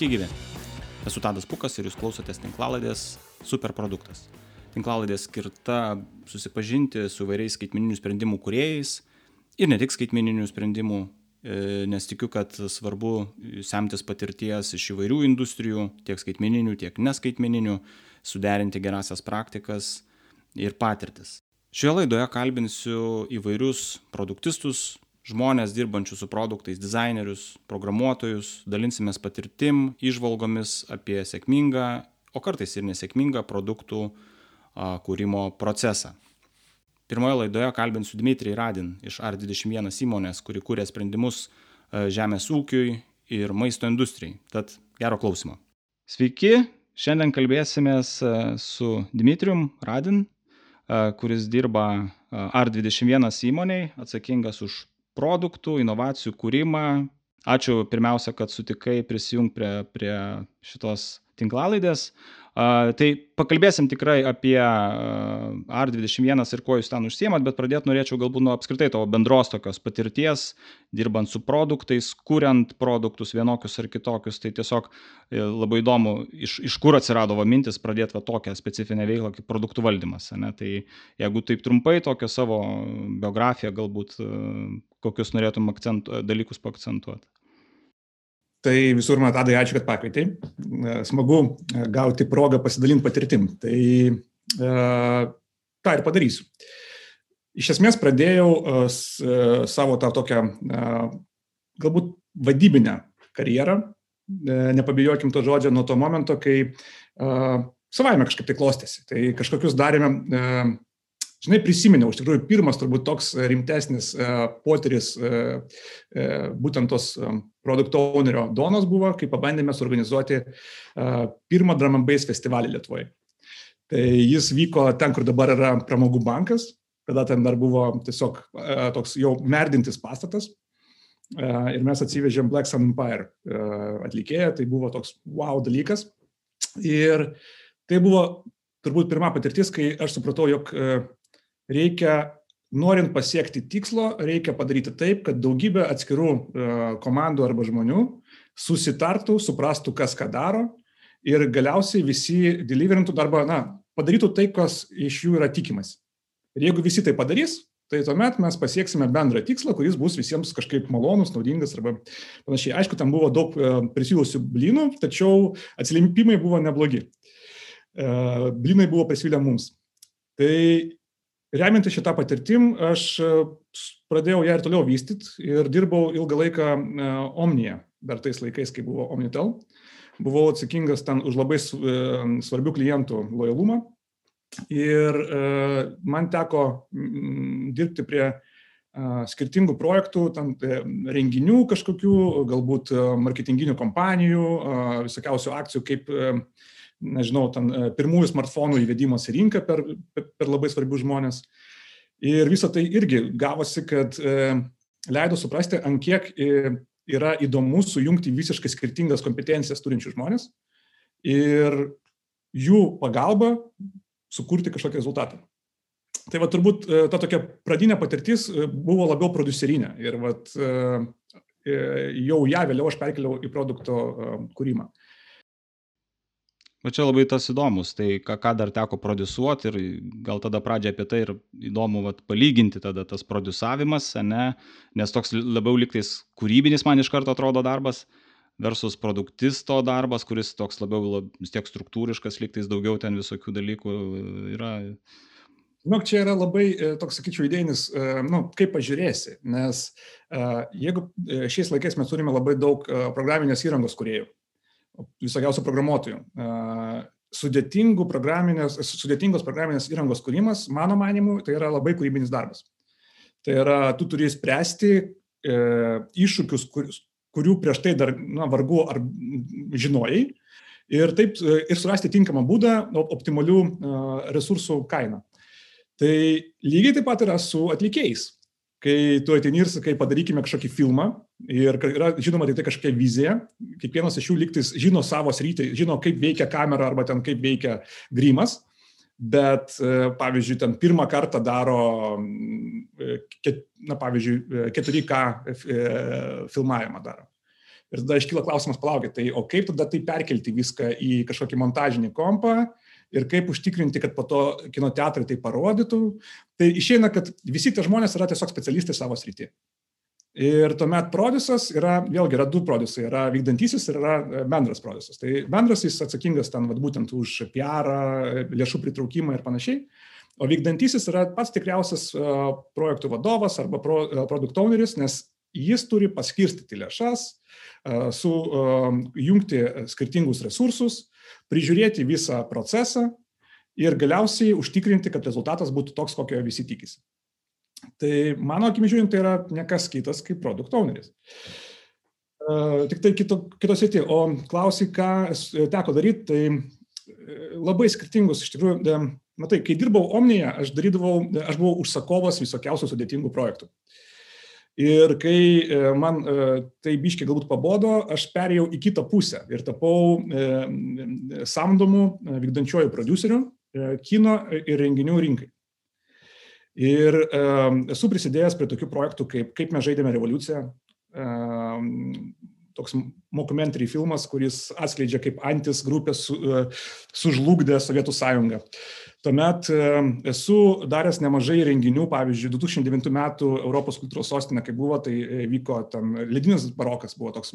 Sveiki gyvi. Esu Tadas Pukas ir jūs klausotės tinklaladės Superproduktas. Tinklaladė skirta susipažinti su vairiais skaitmeninių sprendimų kuriejais ir ne tik skaitmeninių sprendimų, e, nes tikiu, kad svarbu semtis patirties iš įvairių industrijų, tiek skaitmeninių, tiek neskaitmeninių, suderinti gerasias praktikas ir patirtis. Šioje laidoje kalbinsiu įvairius produktistus, žmonės dirbančius su produktais, dizainerius, programuotojus, dalinsimės patirtim, išvalgomis apie sėkmingą, o kartais ir nesėkmingą produktų a, kūrimo procesą. Pirmoje laidoje kalbinsiu Dmitrij Radin iš R21 įmonės, kuri kūrė sprendimus žemės ūkiui ir maisto industrijai. Tad gero klausimo. Sveiki, šiandien kalbėsimės su Dmitrijum Radin, kuris dirba R21 įmoniai, atsakingas už produktų, inovacijų kūrimą. Ačiū pirmiausia, kad sutikai prisijungti prie, prie šitos tinklalaidės. Tai pakalbėsim tikrai apie R21 ir kuo jūs ten užsiemat, bet pradėti norėčiau galbūt nuo apskritai tavo bendros tokios patirties, dirbant su produktais, kuriant produktus vienokius ar kitokius. Tai tiesiog e, labai įdomu, iš, iš kur atsirado va mintis pradėti va tokią specifinę veiklą kaip produktų valdymas. Ne? Tai jeigu taip trumpai tokią savo biografiją galbūt e, kokius norėtum akcentu, dalykus paakcentuoti. Tai visur, man tadai, ačiū, kad pakvietei. E, smagu e, gauti progą pasidalinti patirtim. Tai e, tą ir padarysiu. Iš esmės pradėjau savo tą tokią galbūt vadybinę karjerą, nepabijokim to žodžio, nuo to momento, kai savaime kažkaip tai klostėsi. Tai kažkokius darėme žinai, prisiminiau, iš tikrųjų, pirmas turbūt toks rimtesnis uh, potyris uh, būtent tos produkto ownerio donos buvo, kai pabandėme suorganizuoti pirmą bass festivalį Lietuvoje. Tai jis vyko ten, kur dabar yra pramogų bankas, tada ten dar buvo tiesiog toks jau merdintis pastatas. Ir mes atsivežėm Black Sun Empire atlikėją, tai buvo toks wow dalykas. Ir tai buvo turbūt pirma patirtis, kai aš supratau, jog reikia, norint pasiekti tikslo, reikia padaryti taip, kad daugybė atskirų e, komandų arba žmonių susitartų, suprastų, kas ką daro ir galiausiai visi deliverintų darbą, na, padarytų tai, kas iš jų yra tikimas. Ir jeigu visi tai padarys, tai tuomet mes pasieksime bendrą tikslą, kuris bus visiems kažkaip malonus, naudingas arba panašiai. Aišku, tam buvo daug e, prisilusių blynų, tačiau atsilimpimai buvo neblogi. E, blynai buvo prisvilę mums. Tai remiantis šitą patirtim, aš e, pradėjau ją ir toliau vystyti ir dirbau ilgą laiką e, Omnija, dar tais laikais, kai buvo Omnitel. Buvau atsakingas ten už labai e, svarbių klientų lojalumą ir man teko dirbti prie skirtingų projektų, tam renginių kažkokių, galbūt marketinginių kompanijų, visokiausių akcijų, kaip nežinau, ten e, pirmųjų smartfonų įvedimas į rinką per, per labai svarbius žmonės. Ir visą tai irgi gavosi, kad e, leido suprasti, ant kiek e, yra įdomu sujungti visiškai skirtingas kompetencijas turinčius žmonės ir jų pagalba sukurti kažkokį rezultatą. Tai va turbūt ta tokia pradinė patirtis buvo labiau producerinė ir vat, jau ją vėliau aš perkeliau į produkto kūrimą. Va čia labai tas įdomus, tai ką, ką dar teko produsuoti ir gal tada pradžia apie tai ir įdomu vat, palyginti tada tas produsavimas, ne, nes toks labiau liktais kūrybinis man iš karto atrodo darbas versus produktisto darbas, kuris toks labiau vis tiek struktūriškas, liktais daugiau ten visokių dalykų yra. Nu, čia yra labai, e, toks, sakyčiau, idėjinis, e, nu, kaip pažiūrėsi, nes uh, jeigu šiais laikais mes turime labai daug programinės įrangos kuriejų, visokiausių programuotojų. Programinės, sudėtingos programinės įrangos kūrimas, mano manimu, tai yra labai kūrybinis darbas. Tai yra, tu turi spręsti e, iššūkius, kur, kurių prieš tai dar na, vargu ar žinojai ir taip e, ir surasti tinkamą būdą optimalių resursų kainą. Tai lygiai taip pat yra su atlikėjais kai tu ateini ir sakai, padarykime kažkokį filmą. Ir yra žinoma tik tai kažkokia vizija, kiekvienas iš jų liktis žino savo sritį, žino, kaip veikia kamera arba ten kaip veikia grimas, bet e, pavyzdžiui, ten pirmą kartą daro, e, na pavyzdžiui, 4K e, filmavimą daro. Ir tada iškyla klausimas, palaukit, tai o kaip tada tai perkelti viską į kažkokį montažinį kompą ir kaip užtikrinti, kad po to kino teatrai tai parodytų. Tai išeina, kad visi tie žmonės yra tiesiog specialistai savo srityje. Ir tuomet produsas yra, vėlgi yra du produsai, yra vykdantysis ir yra e, bendras produsas. Tai bendras jis atsakingas ten, vat, būtent už PR, lėšų pritraukimą ir panašiai. O vykdantysis yra pats tikriausias uh, projektų vadovas arba pro, uh, produkt owneris, nes jis turi paskirstyti lėšas, sujungti skirtingus resursus, prižiūrėti visą procesą ir galiausiai užtikrinti, kad rezultatas būtų toks, kokio visi tikisi. Tai mano akimi žiūrint, tai yra nekas kitas kaip produkt owneris. Uh, tik tai kito, kitos įti. O klausai, ką teko daryti, tai e, labai skirtingus, iš tikrųjų, matai, kai dirbau Omnyje, aš darydavau, aš buvau užsakovas visokiausių sudėtingų projektų. Ir kai e, man tai biškiai galbūt pabodo, aš perėjau į kitą pusę ir tapau samdomų vykdančiojų producerių kino ir renginių rinkai. Ir esu prisidėjęs prie tokių projektų, kaip Kaip mes žaidėme revoliuciją, toks mockumentary filmas, kuris atskleidžia, kaip antis grupė su, uh, sužlugdė Sovietų sąjungą. Tuomet uh, esu daręs nemažai renginių, pavyzdžiui, 2009 metų Europos kultūros sostinė, kai buvo, tai e, vyko tam Ledinis barokas, buvo toks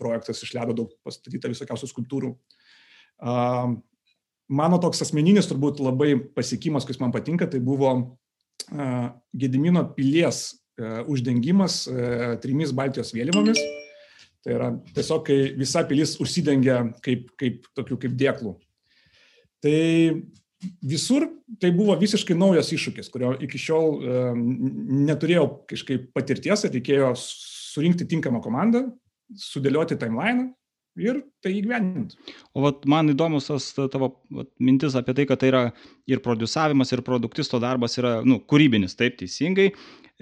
projektas, iš ledo daug pastatyta visokiausių skulptūrų. Mano toks asmeninis turbūt labai pasiekimas, kuris man patinka, tai buvo Gedimino pilies uždengimas trimis Baltijos vėliavomis. Tai yra tiesiog, kai visa pilis užsidengia kaip, kaip tokių kaip dėklų. Tai visur tai buvo visiškai naujas iššūkis, kurio iki šiol neturėjau kažkaip patirties, reikėjo surinkti tinkamą komandą, sudėlioti timeline ir tai įgyvendinti. O vat, man įdomus tas tavo vat, mintis apie tai, kad tai yra ir produsavimas, ir produktisto darbas yra nu, kūrybinis, taip teisingai.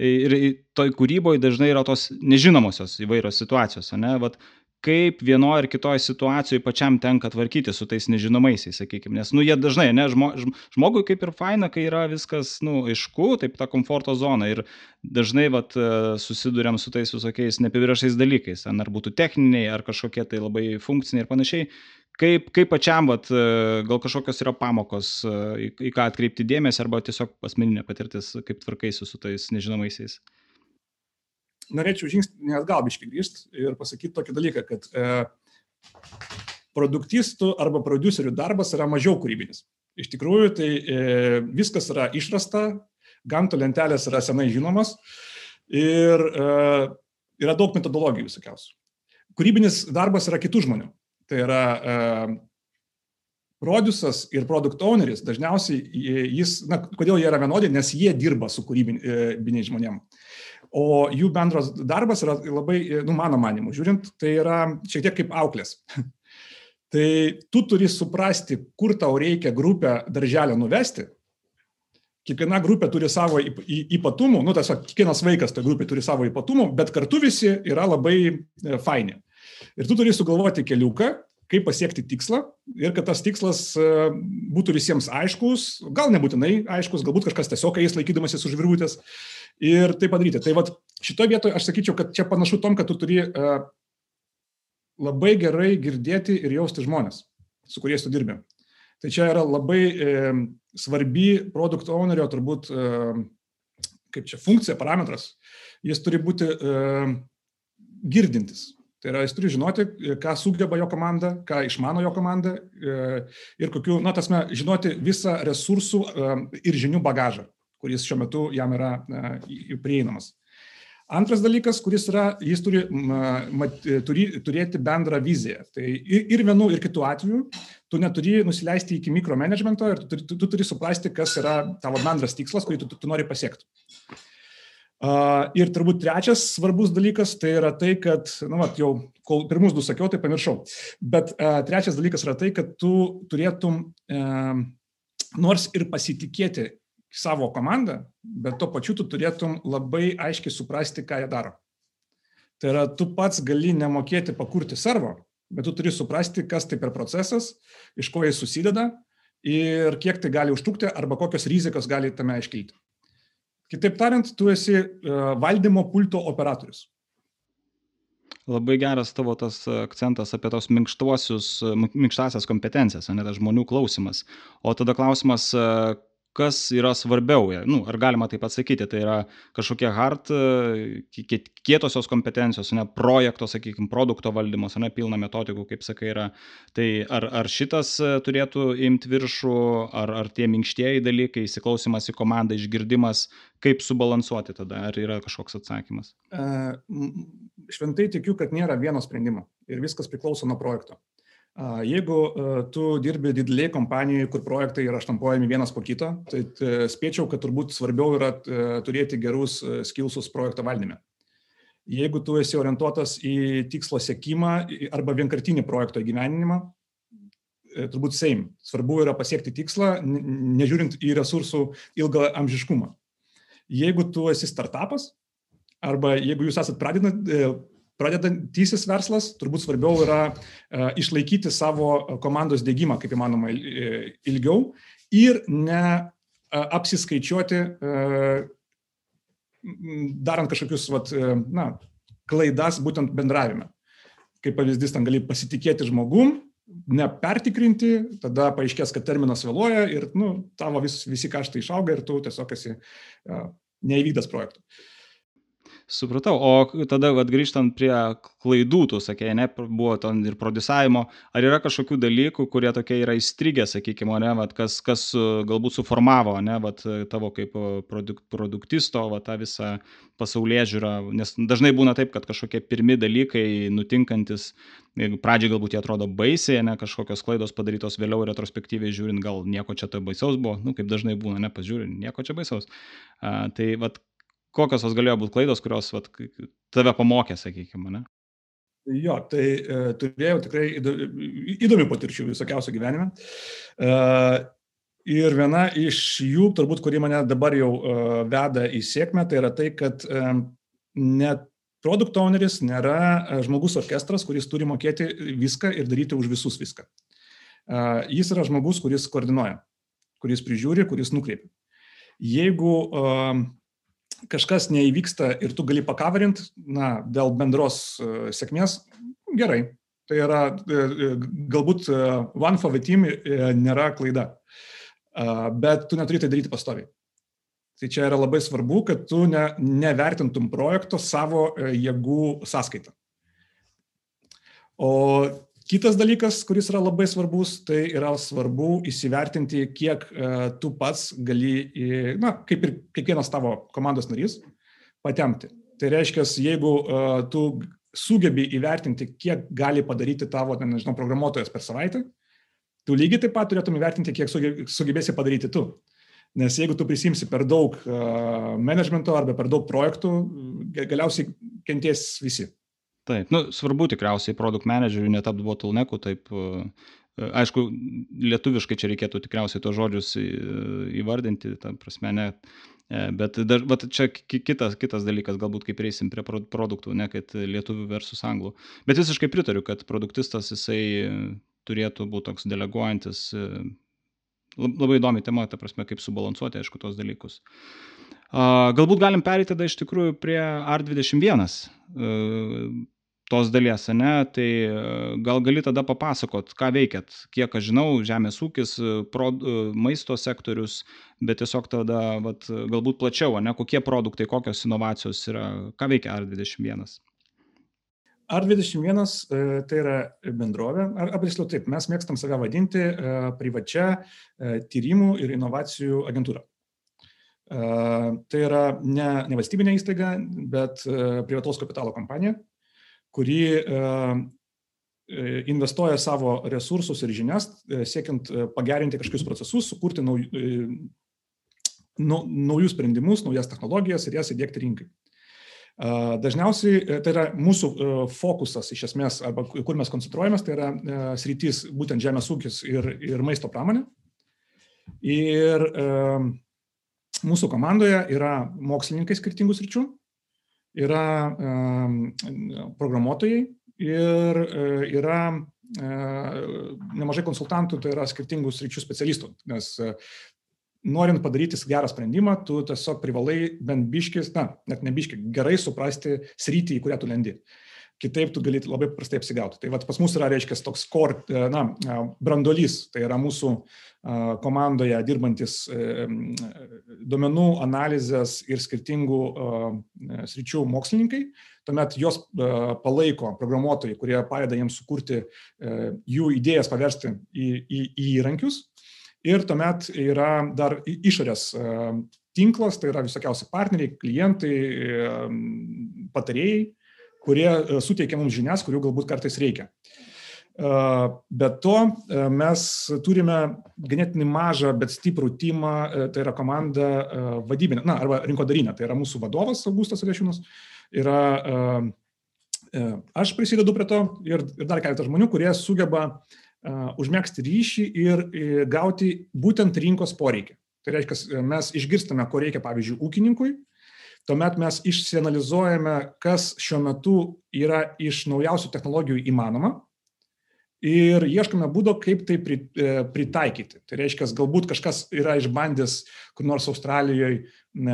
Ir toj kūryboje dažnai yra tos nežinomosios įvairios situacijos, ne? Vat, kaip vienoje ar kitoje situacijoje pačiam tenka tvarkyti su tais nežinomaisiais, sakykime. Nes, nu, jie dažnai, ne, žmo, žmogui kaip ir faina, kai yra viskas, nu, aišku, taip ta komforto zona. Ir dažnai, vat, susidurėm su tais visokiais neapibriešais dalykais, ar būtų techniniai, ar kažkokie tai labai funkciniai ir panašiai. Kaip, kaip pačiam, vat, gal kažkokios yra pamokos, į, į ką atkreipti dėmesį, arba tiesiog asmeninė patirtis, kaip tvarkaisi su tais nežinomaisiais norėčiau žingsnį atgal biškai grįžti ir pasakyti tokį dalyką, kad e, produktistų arba producerių darbas yra mažiau kūrybinis. Iš tikrųjų, tai e, viskas yra išrasta, ganto lentelės yra senai žinomas ir e, yra daug metodologijų visokiausių. Kūrybinis darbas yra kitų žmonių. Tai yra e, produsas ir produkt owneris dažniausiai jis, na, kodėl jie yra vienodi, nes jie dirba su kūrybiniais žmonėmis o jų bendras darbas yra labai, nu, mano manimu, žiūrint, tai yra šiek tiek kaip auklės. tai tu turi suprasti, kur tau reikia grupę darželio nuvesti. Kiekviena grupė turi savo ypatumų, nu, tiesiog kiekvienas vaikas toje grupėje turi savo ypatumų, bet kartu visi yra labai e, faini. Ir tu turi sugalvoti keliuką, kaip pasiekti tikslą ir kad tas tikslas e, būtų visiems aiškus, gal nebūtinai aiškus, galbūt kažkas tiesiog eis laikydamasis už virvutės ir tai padaryti. Tai vad šitoje vietoje aš sakyčiau, kad čia panašu tom, kad tu turi uh, labai gerai girdėti ir jausti žmonės, su kuriais tu dirbi. Tai čia yra labai e, svarbi produkt ownerio turbūt, e, kaip čia, funkcija, parametras. Jis turi būti e, girdintis. Tai yra, jis turi žinoti, ką sugeba jo komanda, ką išmano jo komanda ir kokiu, na, tasme, žinoti visą resursų ir žinių bagažą kuris šiuo metu jam yra prieinamas. Antras dalykas, kuris yra, jis turi, mat, turi turėti bendrą viziją. Tai ir, ir vienu, ir kitu atveju tu neturi nusileisti iki mikromanagemento ir tu, tu, tu, tu turi suprasti, kas yra tavo bendras tikslas, kurį tu, tu, tu nori pasiekti. Uh, ir turbūt trečias svarbus dalykas tai yra tai, kad, na, nu, vat, jau kol pirmus du sakiau, tai pamiršau, bet uh, trečias dalykas yra tai, kad tu turėtum uh, nors ir pasitikėti savo komandą, bet tuo pačiu tu turėtum labai aiškiai suprasti, ką jie daro. Tai yra, tu pats gali nemokėti pakurti servo, bet tu turi suprasti, kas tai per procesas, iš ko jis susideda ir kiek tai gali užtrukti arba kokios rizikos gali tame iškilti. Kitaip tariant, tu esi valdymo pulto operatorius. Labai geras tavo tas akcentas apie tos minkštuosius, minkštasias kompetencijas, ne tas žmonių klausimas. O tada klausimas, kas yra svarbiau, nu, ar galima taip atsakyti, tai yra kažkokie hard, kietosios kompetencijos, ne projekto, sakykime, produkto valdymas, ne pilna metodikų, kaip sakai, yra. Tai ar, ar šitas turėtų imti viršų, ar, ar tie minkštieji dalykai, įsiklausimas į komandą, išgirdimas, kaip subalansuoti tada, ar yra kažkoks atsakymas? Šventai tikiu, kad nėra vieno sprendimo ir viskas priklauso nuo projekto. Jeigu tu dirbi dideliai kompanijoje, kur projektai yra štampuojami vienas po kito, tai spėčiau, kad turbūt svarbiau yra turėti gerus skilsus projekto valdyme. Jeigu tu esi orientuotas į tikslo siekimą arba vienkartinį projekto įgyveninimą, e, turbūt same. Svarbu yra pasiekti tikslą, nežiūrint į resursų ilgą amžiškumą. Jeigu tu esi startupas, arba jeigu jūs esat pradedant, e, pradedantysis verslas, turbūt svarbiau yra uh, išlaikyti savo komandos dėgymą kaip įmanoma ilgiau ir ne apsiskaičiuoti, uh, darant kažkokius vat, na, klaidas būtent bendravime. Kaip pavyzdys, ten gali pasitikėti žmogum, nepertikrinti, tada paaiškės, kad terminas vėluoja ir nu, tavo vis, visi kaštai išauga ir tu tiesiog esi neįvykdas projektų. Uh, Supratau, o tada vat, grįžtant prie klaidų, tu sakė, ne, buvo ten ir produsavimo, ar yra kažkokių dalykų, kurie tokie yra įstrigę, sakykime, ne, vat, kas, kas galbūt suformavo, ne, vat, tavo kaip produk, produktisto, vat, tą visą pasaulyje žiūrą, nes dažnai būna taip, kad kažkokie pirmi dalykai nutinkantis, pradžiai galbūt jie atrodo baisiai, ne, kažkokios klaidos padarytos vėliau retrospektyviai žiūrint, gal nieko čia to baisaus buvo, nu, kaip dažnai būna, ne, pažiūrint, nieko čia baisaus. A, tai, vat, kokios tos galėjo būti klaidos, kurios vat, tave pamokė, sakykime, ne? Jo, tai e, turėjau tikrai įdomių patirčių visokiausių gyvenime. E, ir viena iš jų, turbūt, kuri mane dabar jau e, veda į sėkmę, tai yra tai, kad e, net produkt owneris nėra e, žmogus orkestras, kuris turi mokėti viską ir daryti už visus viską. E, jis yra žmogus, kuris koordinuoja, kuris prižiūri, kuris nukreipia. Jeigu uh, kažkas neįvyksta ir tu gali pakavarint, na, dėl bendros uh, sėkmės, gerai. Tai yra, uh, galbūt uh, one for the team nėra klaida, bet tu neturi tai daryti pastoviai. Tai čia yra labai svarbu, kad tu ne, nevertintum projekto savo jėgų sąskaitą. O Kitas dalykas, kuris yra labai svarbus, tai yra svarbu įsivertinti, kiek uh, tu pats gali, na, kaip ir kiekvienas tavo komandos narys, patemti. Tai reiškia, jeigu uh, tu sugebi įvertinti, kiek gali padaryti tavo, nežinau, programuotojas per savaitę, tu lygiai taip pat turėtum įvertinti, kiek sugebėsi padaryti tu. Nes jeigu tu prisimsi per daug uh, managemento arba per daug projektų, galiausiai kenties visi. Taip, nu, svarbu tikriausiai produkt manageriui netapti bottlenecku, taip, e, e, aišku, lietuviškai čia reikėtų tikriausiai tos žodžius įvardinti, tam prasme, ne, e, bet dar, bet čia kitas, kitas dalykas, galbūt kaip reisim prie produktų, ne kad lietuvių versus anglų. Bet visiškai pritariu, kad produktistas jisai turėtų būti toks deleguojantis, labai įdomi tema, ta prasme, kaip subalansuoti, aišku, tos dalykus. Galbūt galim perėti tada iš tikrųjų prie R21 tos dalies, ne? Tai e, gal gali tada papasakot, ką veikiat, kiek aš žinau, žemės ūkis, e, pro, e, maisto sektorius, bet tiesiog tada vat, galbūt plačiau, ne? Kokie produktai, kokios inovacijos yra, ką veikia R21? R21 tai yra bendrovė, arba tiksliau taip, mes mėgstam save vadinti privačia tyrimų ir inovacijų agentūra. Tai yra ne, ne valstybinė įstaiga, bet privataus kapitalo kompanija, kuri e, e, investuoja savo resursus ir žinias, e, siekiant pagerinti kažkokius procesus, sukurti nauj, naujus sprendimus, naujas technologijas ir jas įdėkti rinkai. Dažniausiai tai yra mūsų fokusas iš esmės, arba kur mes koncentruojamės, tai yra sritys būtent žemės ūkis ir, ir maisto pramonė. Ir mūsų komandoje yra mokslininkai skirtingų sričių, yra programuotojai ir e, yra e, nemažai konsultantų, tai yra skirtingų sričių specialistų, nes e, norint padaryti gerą sprendimą, tu tiesiog privalai bent biškis, na, net ne biškis, gerai suprasti sritį, į kurią tu lendi. kitaip tu gali labai prastai apsigauti. Tai vat, pas mus yra, reiškia, toks core, na, brandolys, tai yra mūsų komandoje dirbantis duomenų analizės ir skirtingų sričių mokslininkai. Tuomet jos palaiko programuotojai, kurie padeda jiems sukurti jų idėjas paversti į, į, į įrankius. Ir tuomet yra dar išorės tinklas, tai yra visokiausi partneriai, klientai, patarėjai, kurie e, suteikia mums žinias, kurių galbūt kartais reikia. E, be to, e, mes turime ganėtinai mažą, bet stiprų timą, tai yra komanda vadybinė, na, arba rinkodarinė, tai yra mūsų vadovas Augustas Rešinas, yra, aš prisidedu prie to ir, ir dar keletas žmonių, kurie sugeba užmėgsti ryšį ir gauti būtent rinkos poreikį. Tai reiškia, mes išgirstame, ko reikia, pavyzdžiui, ūkininkui, tuomet mes išsianalizuojame, kas šiuo metu yra iš naujausių technologijų įmanoma ir ieškome būdo, kaip tai e, pritaikyti. Tai reiškia, galbūt kažkas yra išbandęs kur nors Australijoje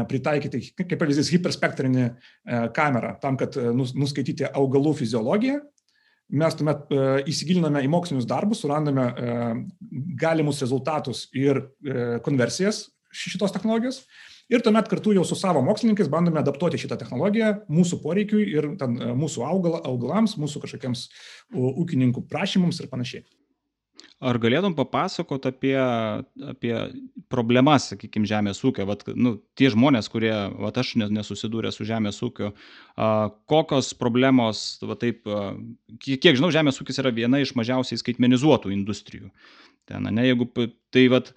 pritaikyti, kaip pavyzdys, hiperspektrinį e, kamerą tam, kad e, nuskaityti augalų fiziologiją. Mes tuomet įsigiliname į mokslinius darbus, surandame galimus rezultatus ir konversijas šitos technologijos ir tuomet kartu jau su savo mokslininkais bandome adaptuoti šitą technologiją mūsų poreikiui ir ten, e, mūsų augal, augalams, mūsų kažkokiems ūkininkų prašymams ir panašiai. Ar galėtum papasakot apie, apie problemas, sakykime, žemės ūkio, Vat, nu, tie žmonės, kurie, vat, aš nesusidūrė su žemės ūkio, a, kokios problemos, va, taip, a, kiek žinau, žemės ūkis yra viena iš mažiausiai skaitmenizuotų industrijų. Ten, ne, jeigu tai, vat,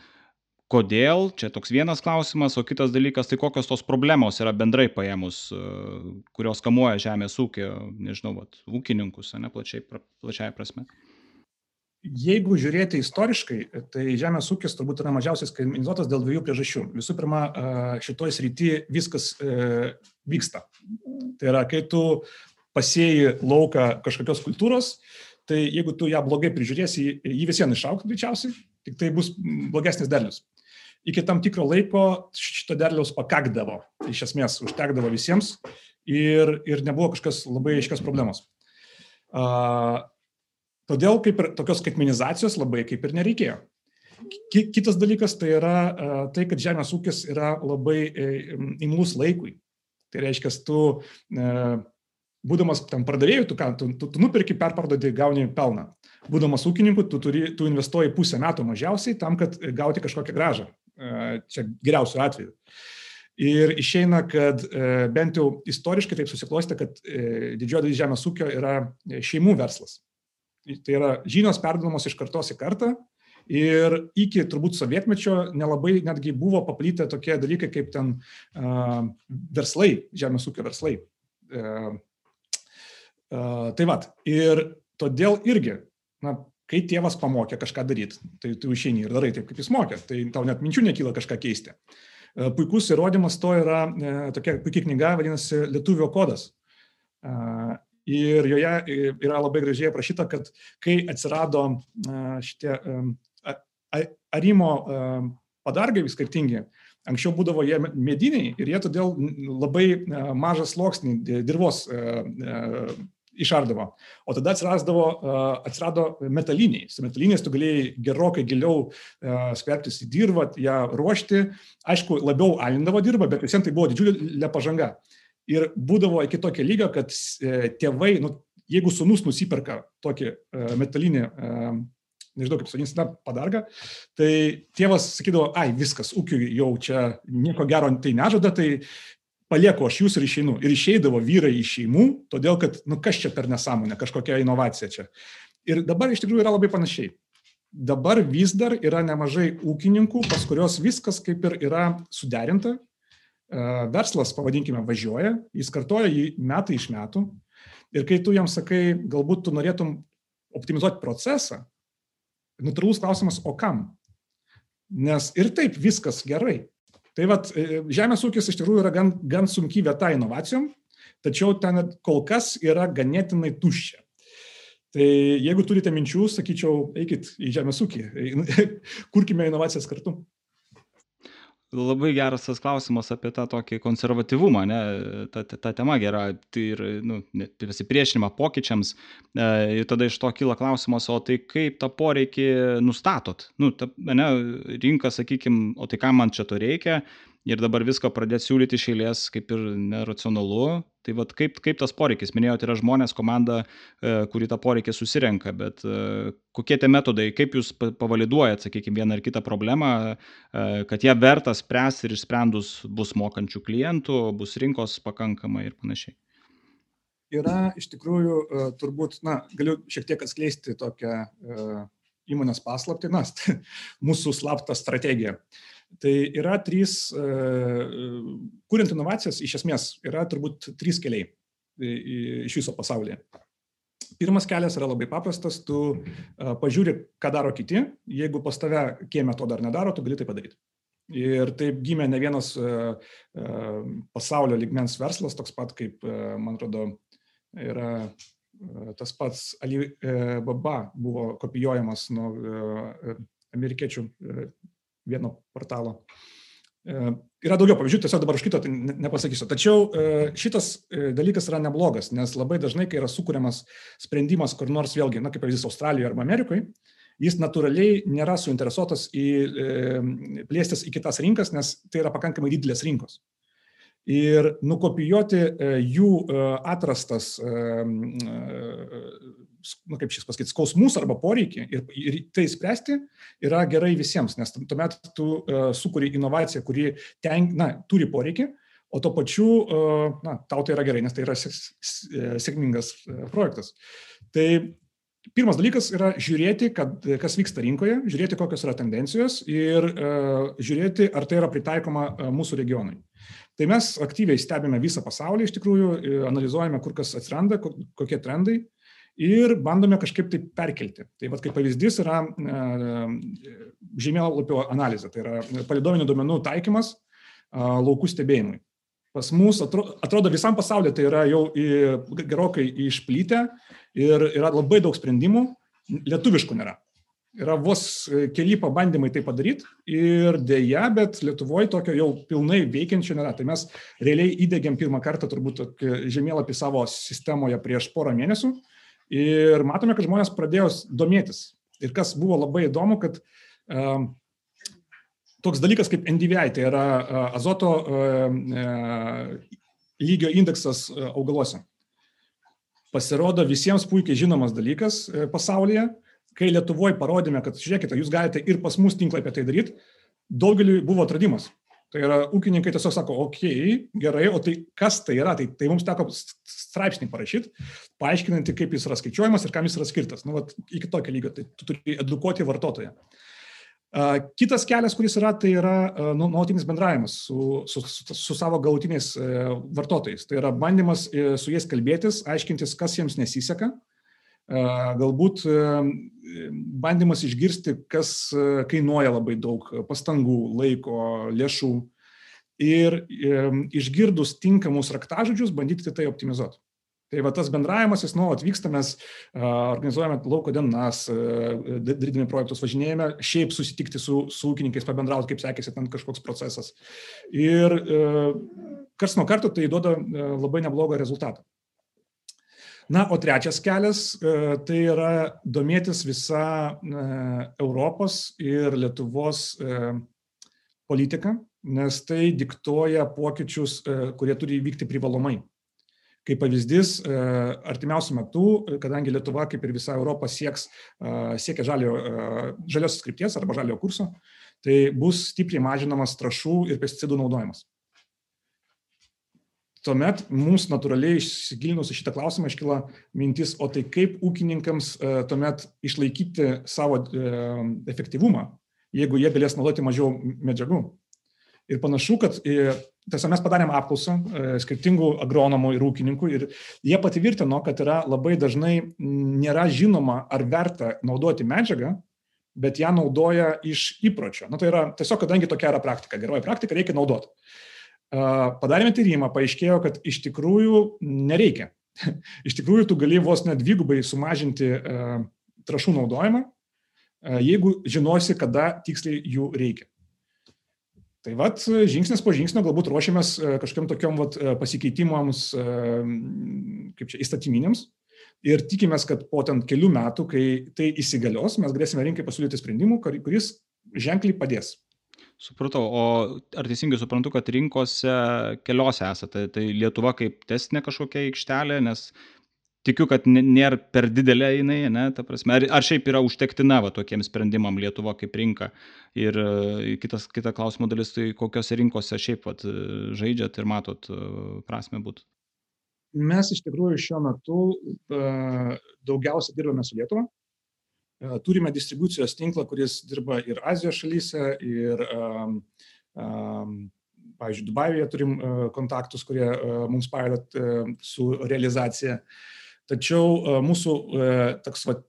kodėl, čia toks vienas klausimas, o kitas dalykas, tai kokios tos problemos yra bendrai paėmus, e, kurios kamuoja žemės ūkio, nežinau, vat, ūkininkus, ne plačiai, plačiai prasme. Jeigu žiūrėti istoriškai, tai žemės ūkis turbūt yra mažiausiai skaitmenizuotas dėl dviejų priežasčių. Visų pirma, e, šitoj srity viskas e, vyksta. Tai yra, kai tu pasėjai lauką kažkokios kultūros, tai jeigu tu ją blogai prižiūrėsi, jį vis vien išauks greičiausiai, tik tai bus blogesnis derlius iki tam tikro laiko šito derliaus pakakdavo, iš esmės užtekdavo visiems ir, ir nebuvo kažkas labai aiškios problemos. Uh, todėl kaip ir tokios skaitmenizacijos labai kaip ir nereikėjo. Kitas dalykas tai yra uh, tai, kad žemės ūkis yra labai e, imlus laikui. Tai reiškia, tu uh, būdamas tam pardavėjų, tu, tu, tu, tu nupirki, perpardodi, gauni pelną. Būdamas ūkininku, tu, turi, tu investuoji pusę metų mažiausiai tam, kad gauti kažkokią gražą čia geriausiu atveju. Ir išeina, kad bent jau istoriškai taip susiklostė, kad didžioji dalis žemės ūkio yra šeimų verslas. Tai yra žinios perdodamos iš kartos į kartą ir iki turbūt sovietmečio nelabai netgi buvo paplytę tokie dalykai kaip ten uh, verslai, žemės ūkio verslai. Uh, uh, tai vad, ir todėl irgi, na, kai tėvas pamokė kažką daryti, tai tu išeini ir darai taip, kaip jis mokė, tai tau net minčių nekyla kažką keisti. E, puikus įrodymas to yra e, tokia puikia knyga, vadinasi Lietuvio kodas. E, ir joje yra labai gražiai aprašyta, kad kai atsirado šitie arimo padargai skirtingi, anksčiau būdavo jie mediniai ir jie todėl labai mažą sluoksnį dirvos išardavo. O tada atsirasdavo, atsirado metaliniai. Su metaliniais tu galėjai gerokai giliau skverbtis į dirbą, ją ruošti. Aišku, labiau alindavo dirbą, bet visiems tai buvo didžiulė pažanga. Ir būdavo iki tokio lygio, kad e, tėvai, nu, jeigu sunus nusiperka tokį metalinį nežinau kaip sakyti, na, padarga, tai tėvas sakydavo, ai, viskas, ūkiui jau čia nieko gero tai nežada, tai palieku aš jūs ir išeinu. Ir išeidavo vyrai iš šeimų, todėl kad, nu kas čia per nesąmonė, kažkokia inovacija čia. Ir dabar iš tikrųjų yra labai panašiai. Dabar vis dar yra nemažai ūkininkų, pas kurios viskas kaip ir yra suderinta. E, verslas, pavadinkime, važiuoja, jis kartoja jį metai iš metų. Ir kai tu jam sakai, galbūt tu norėtum optimizuoti procesą, natūralus klausimas, o kam? Nes ir taip viskas gerai. Tai vad, e, žemės ūkis iš tikrųjų yra gan, gan sunki vieta inovacijom, tačiau ten kol kas yra ganėtinai tuščia. Tai jeigu turite minčių, sakyčiau, eikit į žemės ūkį, kurkime inovacijas kartu. Labai geras tas klausimas apie tą tokį konservatyvumą, ne, ta, ta, ta tema gera, tai ir, nu, pasipriešinimą pokyčiams, e, ir tada iš to kyla klausimas, o tai kaip tą poreikį nustatot? Nu, ta, ne, rinka, sakykime, o tai kam man čia to reikia? Ir dabar viską pradėt siūlyti iš eilės kaip ir neracionalu. Tai vad kaip, kaip tas poreikis, minėjote, yra žmonės, komanda, e, kuri tą poreikį susirenka, bet e, kokie tie metodai, kaip jūs pavaliduojat, sakykime, vieną ar kitą problemą, e, kad ją verta spręsti ir išsprendus bus mokančių klientų, bus rinkos pakankamai ir panašiai. Yra iš tikrųjų turbūt, na, galiu šiek tiek atskleisti tokią įmonės paslaptį, na, mūsų slaptą strategiją. Tai yra trys, e, kuriant inovacijas, iš esmės yra turbūt trys keliai iš viso pasaulyje. Pirmas kelias yra labai paprastas, tu e, pažiūri, ką daro kiti, jeigu pas tave kieme to dar nedaro, tu gali tai padaryti. Ir taip gimė ne vienas e, pasaulio ligmens verslas, toks pat kaip, man atrodo, yra tas pats Alibaba buvo kopijuojamas nuo amerikiečių vieno portalo. E, yra daugiau pavyzdžių, tiesiog dabar už kito tai nepasakysiu. Tačiau e, šitas e, dalykas yra neblogas, nes labai dažnai, kai yra sukūriamas sprendimas kur nors vėlgi, na kaip pavyzdys Australijoje arba Amerikoje, jis natūraliai nėra suinteresuotas į plėstis į kitas rinkas, nes tai yra pakankamai didelės rinkos. Ir nukopijuoti jų atrastas nu, kaip šis pasakyti, skausmus arba poreikį ir, ir tai spręsti yra gerai visiems, nes tuomet tu uh, sukuri inovaciją, kuri ten, na, turi poreikį, o to pačiu, uh, na, tau tai yra gerai, nes tai yra sėkmingas uh, projektas. Tai pirmas dalykas yra žiūrėti, kad, kas vyksta rinkoje, žiūrėti, kokios yra tendencijos ir uh, žiūrėti, ar tai yra pritaikoma uh, mūsų regionui. Tai mes aktyviai stebime visą pasaulį, iš tikrųjų, analizuojame, kur kas atsiranda, kokie trendai ir bandome kažkaip tai perkelti. Tai vad kaip pavyzdys yra e, žemėlapio analizė, tai yra palidovinių duomenų taikymas laukų stebėjimui. Pas mus atrodo, visam pasaulyje tai yra jau gerokai išplytę ir yra labai daug sprendimų, lietuviškų nėra. Yra vos keli pabandymai tai padaryti ir dėja, bet Lietuvoje tokio jau pilnai veikiančio nėra. Tai mes realiai įdėgiam pirmą kartą turbūt žemėlapį savo sistemoje prieš porą mėnesių Ir matome, kad žmonės pradėjo domėtis. Ir kas buvo labai įdomu, kad uh, toks dalykas kaip NDVI, tai yra uh, azoto uh, lygio indeksas uh, augaluose. Pasirodo visiems puikiai žinomas dalykas pasaulyje. Kai Lietuvoje parodėme, kad žiūrėkite, jūs galite ir pas mus tinklą apie tai daryti, daugeliu buvo atradimas. Tai yra ūkininkai tiesiog sako, okei, okay, gerai, o tai kas tai yra? Tai, tai mums teko straipsnį parašyti, paaiškinantį, kaip jis yra skaičiuojamas ir kam jis yra skirtas. Nu, vat, iki tokio lygio, tai tu turi edukuoti vartotoją. Uh, kitas kelias, kuris yra, tai yra uh, nuolatinis bendravimas su, su, su, su savo galutiniais uh, vartotojais. Tai yra bandymas su jais kalbėtis, aiškintis, kas jiems nesiseka, galbūt bandymas išgirsti, kas kainuoja labai daug pastangų, laiko, lėšų ir išgirdus tinkamus raktažodžius bandyti tai optimizuoti. Tai va tas bendravimas, jis nuolat vyksta, mes organizuojame lauko dienas, darydami projektus, važinėjame šiaip susitikti su, su ūkininkais, pabendrauti, kaip sekėsi ten kažkoks procesas. Ir uh, kars nuo karto tai duoda uh, labai neblogą rezultatą. Na, o trečias kelias e, tai yra domėtis visa e, Europos ir Lietuvos e, politika, nes tai diktuoja pokyčius, kurie turi įvykti privalomai. Kaip pavyzdys, artimiausių metų, kadangi Lietuva, kaip ir visa Europa, sieks, siekia žalio, žalios skripties arba žalio kurso, tai bus stipriai mažinamas trašų ir pesticidų naudojimas tuomet mums natūraliai įsigilinus į šitą klausimą iškyla mintis, o tai kaip ūkininkams e, tuomet išlaikyti savo e, efektyvumą, jeigu jie galės naudoti mažiau medžiagų. Ir panašu, kad e, tiesiog mes padarėm apklausą skirtingų agronomų ir ūkininkų ir jie patvirtino, kad yra labai dažnai nėra žinoma, ar verta naudoti medžiagą, bet ją naudoja iš įpročio. Na tai yra tiesiog, kadangi tokia yra praktika, geroji praktika, reikia naudoti. Padarėme tyrimą, paaiškėjo, kad iš tikrųjų nereikia. iš tikrųjų, tu gali vos net dvigubai sumažinti trašų naudojimą, jeigu žinosi, kada tiksliai jų reikia. Tai vad, žingsnis po žingsnio galbūt ruošiamės kažkokiam tokiam vat, pasikeitimams, kaip čia, įstatyminiams. Ir tikimės, kad po ten kelių metų, kai tai įsigalios, mes galėsime rinkai pasiūlyti sprendimų, kuris ženkliai padės. Supratau, o ar teisingai suprantu, kad rinkose keliose esate, tai Lietuva kaip testinė kažkokia aikštelė, nes tikiu, kad nėra per didelė jinai, ne, ta prasme, ar, ar šiaip yra užtektina va, tokiem sprendimam Lietuva kaip rinka. Ir e, kitas, kita klausimo dalis, tai kokiose rinkose šiaip va, žaidžiat ir matot e, prasme būtų. Mes iš tikrųjų šiuo metu daugiausia dirbame su Lietuva. Uh, turime distribucijos tinklą, kuris dirba ir Azijos šalyse, ir, um, um, pavyzdžiui, Dubajuje turim uh, kontaktus, kurie uh, mums padeda uh, su realizacija. Uh, Tačiau e, mūsų e, toks vat,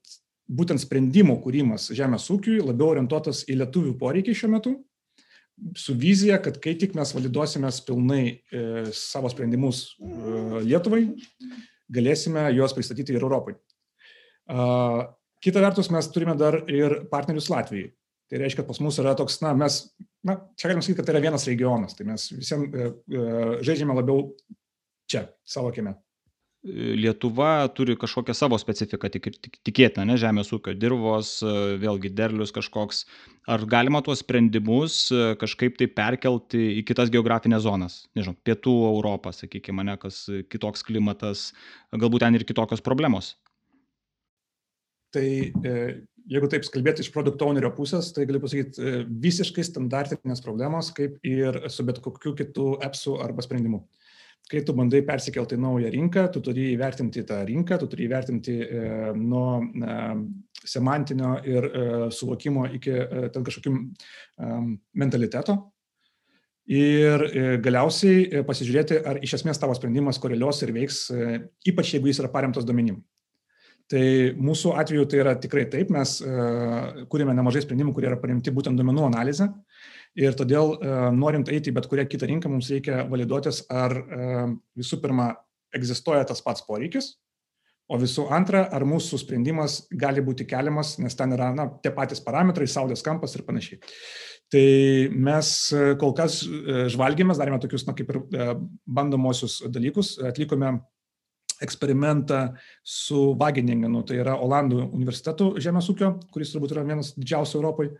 būtent sprendimų kūrimas žemės ūkiui labiau orientuotas į lietuvių poreikį šiuo metu, su vizija, kad kai tik mes validuosime pilnai e, savo sprendimus e, Lietuvai, galėsime juos pristatyti ir Europai. E, kita vertus, mes turime dar ir partnerius Latvijai. Tai reiškia, kad pas mus yra toks, na, mes, na, čia galime sakyti, kad tai yra vienas regionas, tai mes visiems e, e, žaidžiame labiau čia, savo kieme. Lietuva turi kažkokią savo specifiką, tik, tik, tikėtina, ne, žemės ūkio dirvos, vėlgi derlius kažkoks. Ar galima tuos sprendimus kažkaip tai perkelti į kitas geografinės zonas? Nežinau, pietų Europą, sakykime, ne, kas kitoks klimatas, galbūt ten ir kitokios problemos. Tai e, jeigu taip kalbėti iš produkto ownerio pusės, tai galiu pasakyti e, visiškai standartinės problemos, kaip ir su bet kokiu kitų appsų arba sprendimu kai tu bandai persikelti naują rinką, tu turi įvertinti tą rinką, tu turi įvertinti e, nuo e, semantinio ir e, suvokimo iki e, ten kažkokių e, mentaliteto. Ir e, galiausiai pasižiūrėti, ar iš esmės tavo sprendimas koreliuos ir veiks, ypač jeigu jis yra paremtas domenim. Tai mūsų atveju tai yra tikrai taip, mes e, kūrėme nemažai sprendimų, kurie yra paremti būtent domenų analizę. Ir todėl, e, norint eiti į bet kurią kitą rinką, mums reikia validuotis, ar e, visų pirma egzistuoja tas pats poreikis, o visų antra, ar mūsų sprendimas gali būti keliamas, nes ten yra na, tie patys parametrai, saulės kampas ir panašiai. Tai mes kol kas žvalgėmės, darėme tokius, na, kaip ir bandomosius dalykus, atlikome eksperimentą su Wageningenu, tai yra Olandų universitetų žemės ūkio, kuris turbūt yra vienas didžiausių Europoje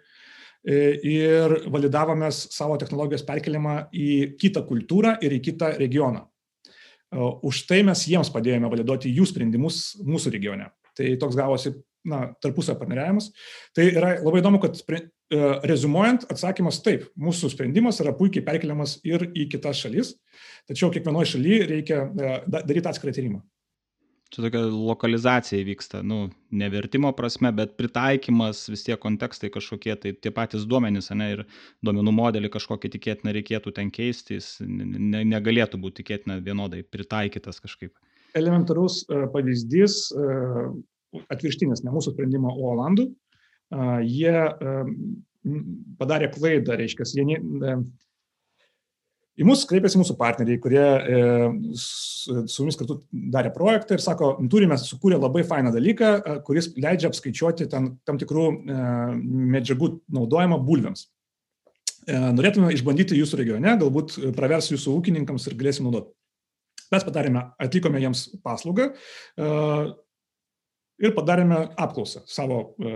E, ir validavomės savo technologijos perkelimą į kitą kultūrą ir į kitą regioną. E, už tai mes jiems padėjome validuoti jų sprendimus mūsų regione. Tai toks gavosi na, tarpusio partneriavimas. Tai yra labai įdomu, kad rezumuojant, atsakymas taip, mūsų sprendimas yra puikiai perkeliamas ir į kitas šalis, tačiau kiekvienoje šalyje reikia daryti atskirą tyrimą. Čia tokia lokalizacija vyksta, nu, ne vertimo prasme, bet pritaikymas, vis tie kontekstai kažkokie, tai tie patys duomenys, ne, ir duomenų modelį kažkokį tikėtina reikėtų ten keistis, ne, negalėtų būti tikėtina vienodai pritaikytas kažkaip. Elementarus uh, pavyzdys, atvirštinis, ne mūsų sprendimo, o Olandų, jie padarė klaidą, reiškia, jie ne, Į mus kreipėsi mūsų partneriai, kurie e, su, mumis kartu darė projektą ir sako, turime sukūrę labai fainą dalyką, kuris leidžia apskaičiuoti tam, tam tikrų e, medžiagų naudojimą bulviams. E, norėtume išbandyti jūsų regione, galbūt pravers jūsų ūkininkams ir galėsim naudoti. Mes padarėme, atlikome jiems paslaugą e, ir padarėme apklausą savo e,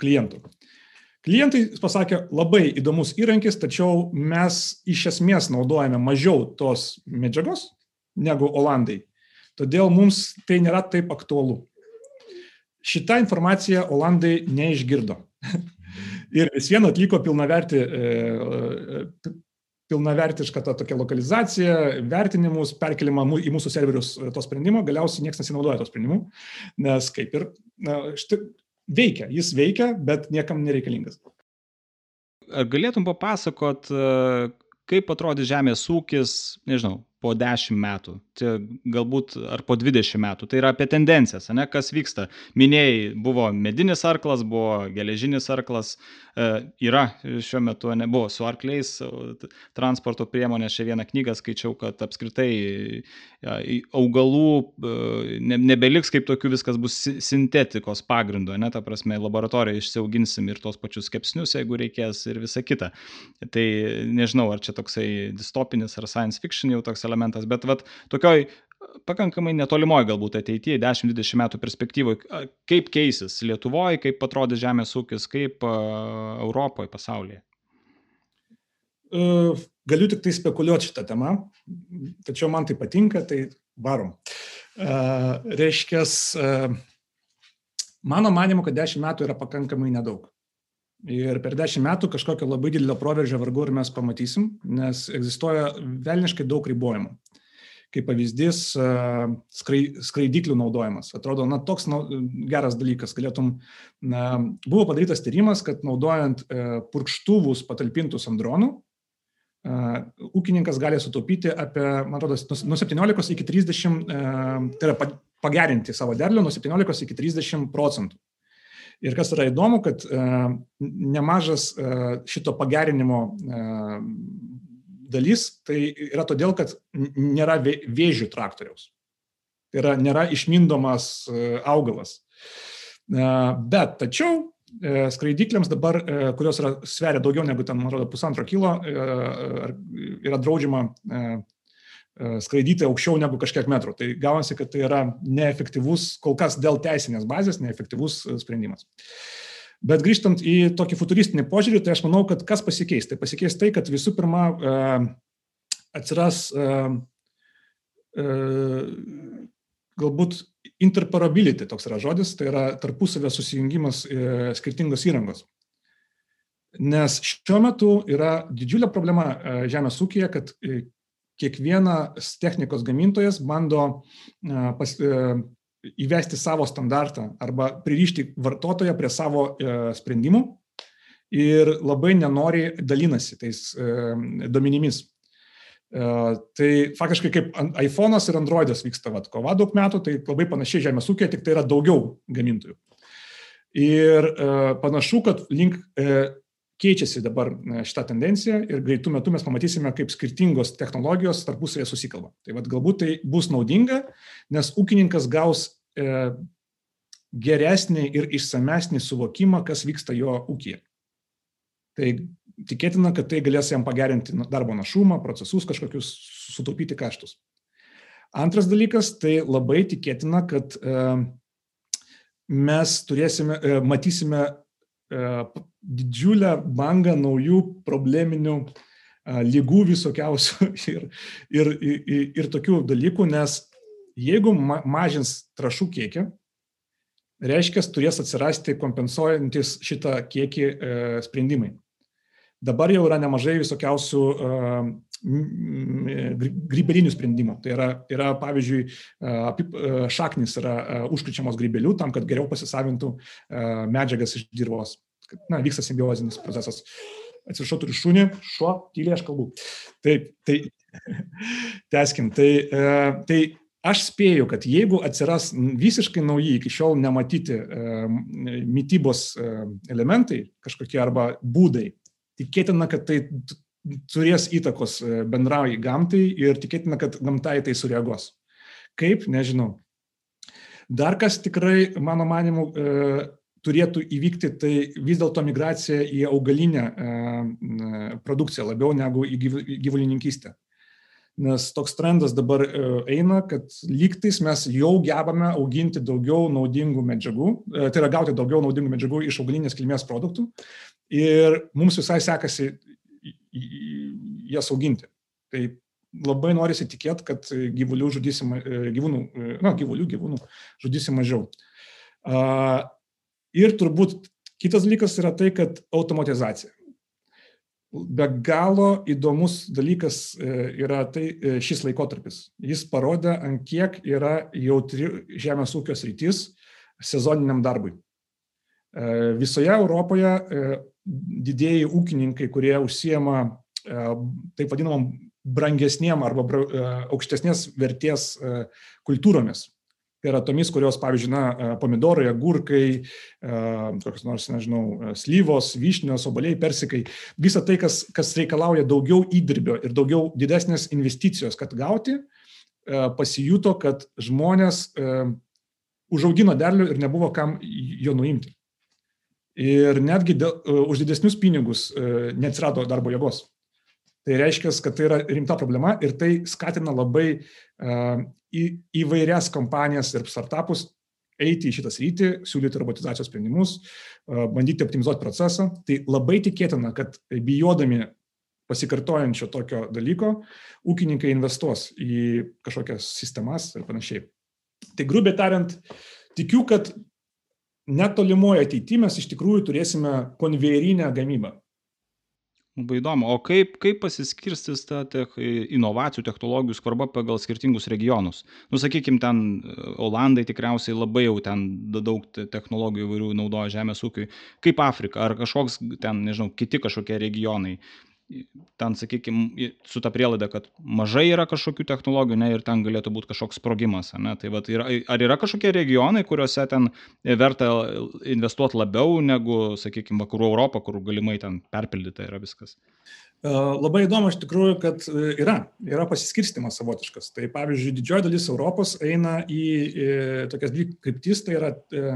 klientų. Klientai pasakė, labai įdomus įrankis, tačiau mes iš esmės naudojame mažiau tos medžiagos negu Olandai. Todėl mums tai nėra taip aktualu. Šitą informaciją Olandai neišgirdo. Ir vis vien atliko pilnavertį, e, pilnavertišką tą tokią lokalizaciją, vertinimus, perkelimą į mūsų serverius to sprendimo, galiausiai niekas nesinaudoja to sprendimu, nes kaip ir na, štai, veikia, jis veikia, bet niekam nereikalingas. Ar galėtum papasakot, e, kaip atrodys žemės ūkis, nežinau, po 10 metų, tai galbūt ar po 20 metų. Tai yra apie tendencijas, ne, kas vyksta. Minėjai, buvo medinis arklas, buvo geležinis arklas, e, yra šiuo metu, nebuvo su arkliais transporto priemonės. Šią vieną knygą skaičiau, kad apskritai augalų e, ne, nebeliks kaip tokių, viskas bus sintetikos pagrindo, ne, ta prasme, laboratorijoje išsiauginsim ir tos pačius kepsnius, jeigu reikės ir visa kita. Tai nežinau, ar čia toksai distopinis ar science fiction jau toks elementas, bet vat, tokioj pakankamai netolimoje galbūt ateityje, 10-20 metų perspektyvoje, kaip keisis Lietuvoje, kaip atrodys žemės ūkis, kaip Europoje, pasaulyje. Galiu tik tai spekuliuoti šitą temą, tačiau man tai patinka, tai varom. Reiškia, mano manimu, kad 10 metų yra pakankamai nedaug. Ir per dešimt metų kažkokio labai didelio proveržio vargu ar mes pamatysim, nes egzistuoja velniškai daug ribojimų. Kaip pavyzdys, skrai, skraidiklių naudojimas. Atrodo, na, toks na, geras dalykas. Galėtum, na, buvo padarytas tyrimas, kad naudojant purkštuvus patalpintus ant dronų, ūkininkas gali sutaupyti apie, man atrodo, nuo 17 iki 30, tai yra pagerinti savo derlių nuo 17 iki 30 procentų. Ir kas yra įdomu, kad e, nemažas e, šito pagerinimo e, dalis tai yra todėl, kad nėra vėžių traktoriaus. Tai yra nėra išmindomas augalas. Bet tačiau skraidikliams dabar, kurios yra, sveria daugiau negu ten, man atrodo, pusantro kilo, yra draudžiama skraidyti aukščiau negu kažkiek metrų. Tai gaunasi, kad tai yra neefektyvus, kol kas dėl teisinės bazės, neefektyvus e, sprendimas. Bet grįžtant į tokį futuristinį požiūrį, tai aš manau, kad kas pasikeis? Tai pasikeis tai, kad visų pirma e, atsiras galbūt interoperability, toks yra žodis, tai yra tarpusavio susijungimas skirtingos įrangos. Nes šiuo metu yra didžiulė problema žemės ūkija, kad kiekvienas technikos gamintojas bando pas, e, įvesti savo standartą arba pririšti vartotoją prie savo e, sprendimų ir labai nenori dalinasi tais e, duomenimis. Tai faktiškai kaip iPhone'as ir Android'as vyksta vat, kova daug metų, tai labai panašiai žemės ūkio, tik tai yra daugiau gamintojų. Ir panašu, kad link keičiasi dabar e, šita tendencija ir greitų metų mes pamatysime, kaip skirtingos technologijos tarpusavėje susikalba. Tai vad galbūt tai bus naudinga, nes ūkininkas gaus e, geresnį ir išsamesnį suvokimą, kas vyksta jo ūkija. Tai tikėtina, kad tai galės jam pagerinti darbo našumą, procesus kažkokius, sutaupyti kaštus. Antras dalykas, tai labai tikėtina, kad e, mes turėsime, e, matysime e, didžiulę bangą naujų probleminių lygų visokiausių ir, ir, ir, ir tokių dalykų, nes jeigu ma mažins trašų kiekį, reiškia, turės atsirasti kompensuojantis šitą kiekį e, sprendimai. Dabar jau yra nemažai visokiausių e, grybelinių sprendimų. Tai yra, yra pavyzdžiui, šaknis yra užkričiamos grybelių tam, kad geriau pasisavintų medžiagas iš dirvos na, vyksta simbiozinis procesas. Atsiprašau, turiu šunį, šuo, tyliai aš kalbu. Taip, tai, teskim, tai, e, tai aš spėju, kad jeigu atsiras visiškai nauji, iki šiol nematyti e, mytybos e, elementai, kažkokie arba būdai, tikėtina, kad tai turės įtakos bendrai gamtai ir tikėtina, kad gamta į tai sureagos. Kaip, nežinau. Dar kas tikrai, mano manimu, turėtų įvykti, tai vis dėlto migracija į augalinę e, produkciją labiau negu į gyvulininkystę. Nes toks trendas dabar e, eina, kad lygtais mes jau gebame auginti daugiau naudingų medžiagų, e, tai yra gauti daugiau naudingų medžiagų iš augalinės kilmės produktų ir mums visai sekasi jas auginti. Tai labai norisi tikėti, kad gyvulių žudysim, gyvūnų, na, gyvulių, gyvūnų žudysim mažiau. Ir turbūt kitas dalykas yra tai, kad automatizacija. Be galo įdomus dalykas e, yra tai e, šis laikotarpis. Jis parodė, ant kiek yra jautri žemės ūkio sritis sezoniniam darbui. E, visoje Europoje didėjai ūkininkai, kurie užsiema taip vadinamom brangesniem arba aukštesnės vertės kultūromis. Tai yra tomis, kurios, pavyzdžiui, na, pomidorai, agurkai, kokios nors, nežinau, slyvos, vyšnios, oboliai, persikai, visa tai, kas, kas reikalauja daugiau įdirbio ir daugiau didesnės investicijos, kad gauti, pasijuto, kad žmonės užaugino derlių ir nebuvo kam jo nuimti. Ir netgi dėl, už didesnius pinigus neatsirado darbo jėgos. Tai reiškia, kad tai yra rimta problema ir tai skatina labai uh, į, įvairias kompanijas ir startupus eiti į šitą sritį, siūlyti robotizacijos sprendimus, bandyti optimizuoti procesą. Tai labai tikėtina, kad bijodami pasikartojančio tokio dalyko, ūkininkai investuos į kažkokias sistemas ir panašiai. Tai grubiai tariant, tikiu, kad netolimoje ateityje mes iš tikrųjų turėsime konvejerinę gamybą labai įdomu. O kaip kaip pasiskirstys ta tech inovacijų technologijų svarba pagal skirtingus regionus? Nu sakykim ten olandai tikriausiai labai jau ten daug technologijų įvairių naudoja žemės ūkiui. Kaip afrika? Ar kažkoks ten nežinau kiti kažkokie regionai ten, sakykime, su ta prielaida, kad mažai yra kažkokių technologijų, ne, ir ten galėtų būti kažkoks sprogimas, ne, tai va, yra, ar yra kažkokie regionai, kuriuose ten verta investuoti labiau negu, sakykime, vakarų Europą, kur galimai ten perpildyta yra viskas? E, labai įdomu iš tikrųjų, kad e, yra, yra pasiskirstimas savotiškas. Tai pavyzdžiui, didžioji dalis Europos eina į, į tokias dvi kryptis, tai yra e,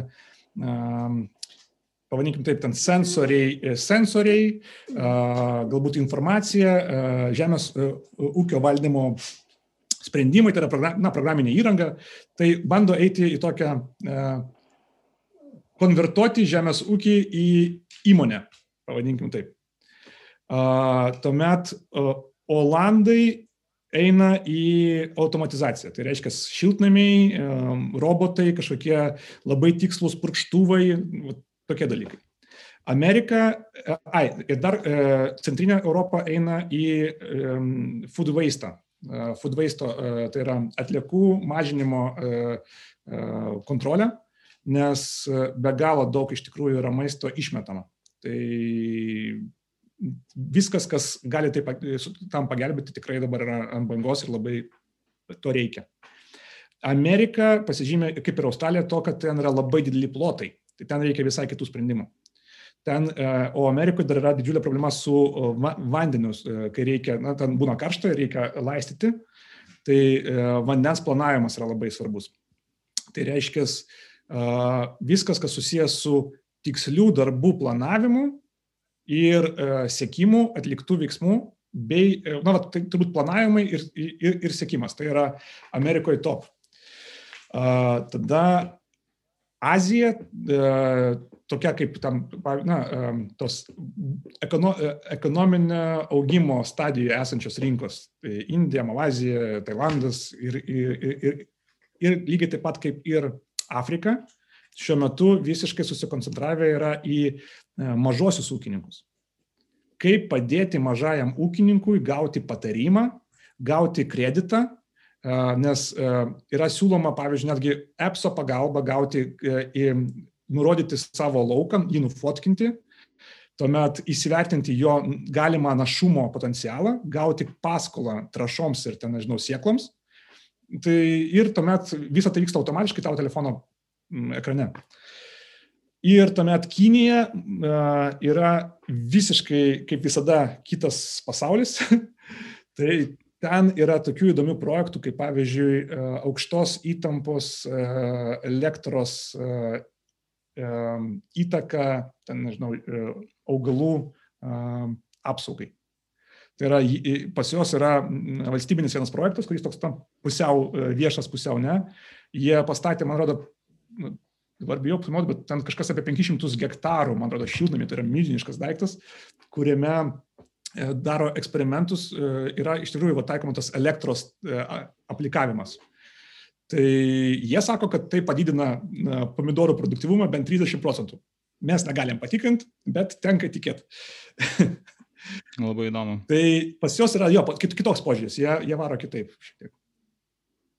pavadinkim taip, ten sensoriai, e, sensoriai galbūt informacija, žemės e, ūkio valdymo sprendimai, tai yra na, programinė įranga, tai bando eiti į tokią, konvertuoti žemės ūkį į įmonę, pavadinkim taip. Tuomet Olandai eina į automatizaciją. Tai reiškia šiltnamiai, robotai, kažkokie labai tikslus purkštuvai, Tokie dalykai. Amerika, e, ai, ir dar e, centrinė Europa eina į food waste. E, food waste tai yra atliekų mažinimo kontrolė, nes be galo daug iš tikrųjų yra maisto išmetama. Tai viskas, kas gali taip, tam pagelbėti, tikrai dabar yra ant bangos ir labai to reikia. Amerika pasižymė, kaip ir Australija, to, kad ten yra labai dideli plotai. Tai ten reikia visai kitų sprendimų. Ten, e, o Amerikoje dar yra didžiulė problema su vandeniu, e, kai reikia, na, ten būna karšta, reikia laistyti, tai e, vandens planavimas yra labai svarbus. Tai reiškia, viskas, kas susijęs su tikslių darbų planavimu ir sėkimu atliktų veiksmų, bei, na, va, tai turbūt planavimai ir, ir, ir sėkimas. Tai yra Amerikoje top. Tada Azija, e, tokia kaip tam, na, e, tos ekono, e, ekonominio augimo stadijoje esančios rinkos tai - Indija, Malazija, Tailandas ir, ir, ir, ir lygiai taip pat kaip ir Afrika, šiuo metu visiškai susikoncentravę yra į mažosius ūkininkus. Kaip padėti mažajam ūkininkui gauti patarimą, gauti kreditą nes yra siūloma, pavyzdžiui, netgi EPSO pagalba gauti, į, nurodyti savo lauką, jį nufotkinti, tuomet įsivertinti jo galimą našumo potencialą, gauti paskolą trašoms ir ten, nežinau, siekloms. Tai ir tuomet visą tai vyksta automatiškai tavo telefono ekrane. Ir tuomet Kinija yra visiškai, kaip visada, kitas pasaulis. tai ten yra tokių įdomių projektų, kaip pavyzdžiui e, aukštos įtampos e, elektros e, įtaka, ten, nežinau, augalų apsaugai. Tai yra, pas juos yra valstybinis vienas projektas, kuris toks tam pusiau viešas, pusiau ne. Jie pastatė, man atrodo, dabar bijau apsimoti, bet ten kažkas apie 500 hektarų, man atrodo, šiltnami, tai yra milžiniškas daiktas, kuriame daro eksperimentus, e, yra iš tikrųjų va, taikoma tas elektros e, aplikavimas. Tai jie sako, kad tai padidina pomidorų produktivumą bent 30 procentų. Mes negalim patikrinti, bet tenka tikėti. Labai įdomu. tai pas juos yra jo kitoks požiūris, jie, jie varo kitaip šiek tiek.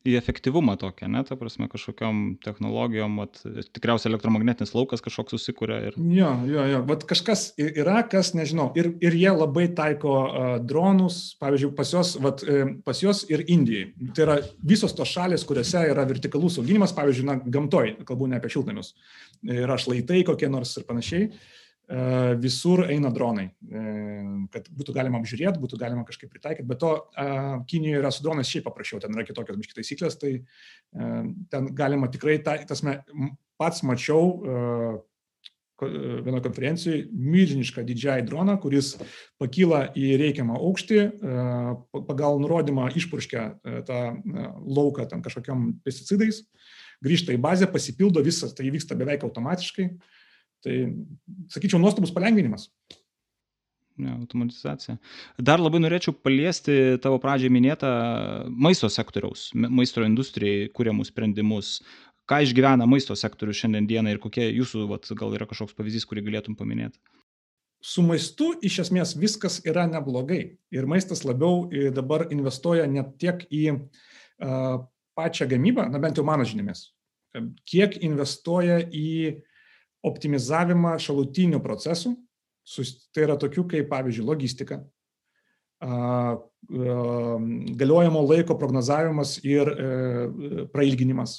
Į efektyvumą tokią, ne, ta prasme, kažkokiam technologijom, vat, tikriausiai elektromagnetinis laukas kažkoks susikuria. Ir... Jo, jo, jo, vat kažkas yra, kas nežinau, ir, ir jie labai taiko uh, dronus, pavyzdžiui, pas juos, vat, pas juos ir Indijai. Tai yra visos tos šalis, kuriuose yra vertikalus auginimas, pavyzdžiui, na, gamtoj, kalbu ne apie šiltnamius, yra šlaitai kokie nors ir panašiai. Uh, E, visur eina dronai, e, kad būtų galima apžiūrėti, būtų galima kažkaip pritaikyti. Bet to e, Kinijoje yra su dronais šiaip paprasčiau, ten yra kitokios biški taisyklės, tai ten galima tikrai, ta, tasme, pats mačiau vienoje konferencijoje milžinišką didžiąjį droną, kuris pakyla į reikiamą aukštį, pagal nurodymą išpurškia tą lauką ten kažkokiam pesticidais, grįžta į bazę, pasipildo visą, tai vyksta beveik automatiškai. Tai, sakyčiau, nuostabus palengvinimas. Ne, automatizacija. Dar labai norėčiau paliesti tavo pradžiai minėtą maisto sektoriaus, maisto industrijai kūriamus sprendimus. Ką išgyvena maisto sektorius šiandien dieną ir kokie jūsų, vat, gal yra kažkoks pavyzdys, kurį galėtum paminėti? Su maistu iš esmės viskas yra neblogai. Ir maistas labiau dabar investuoja ne tiek į uh, pačią gamybą, na bent jau mano žiniomis, kiek investuoja į optimizavimą šalutinių procesų, tai yra tokių kaip, pavyzdžiui, logistika, galiojimo laiko prognozavimas ir e, prailginimas,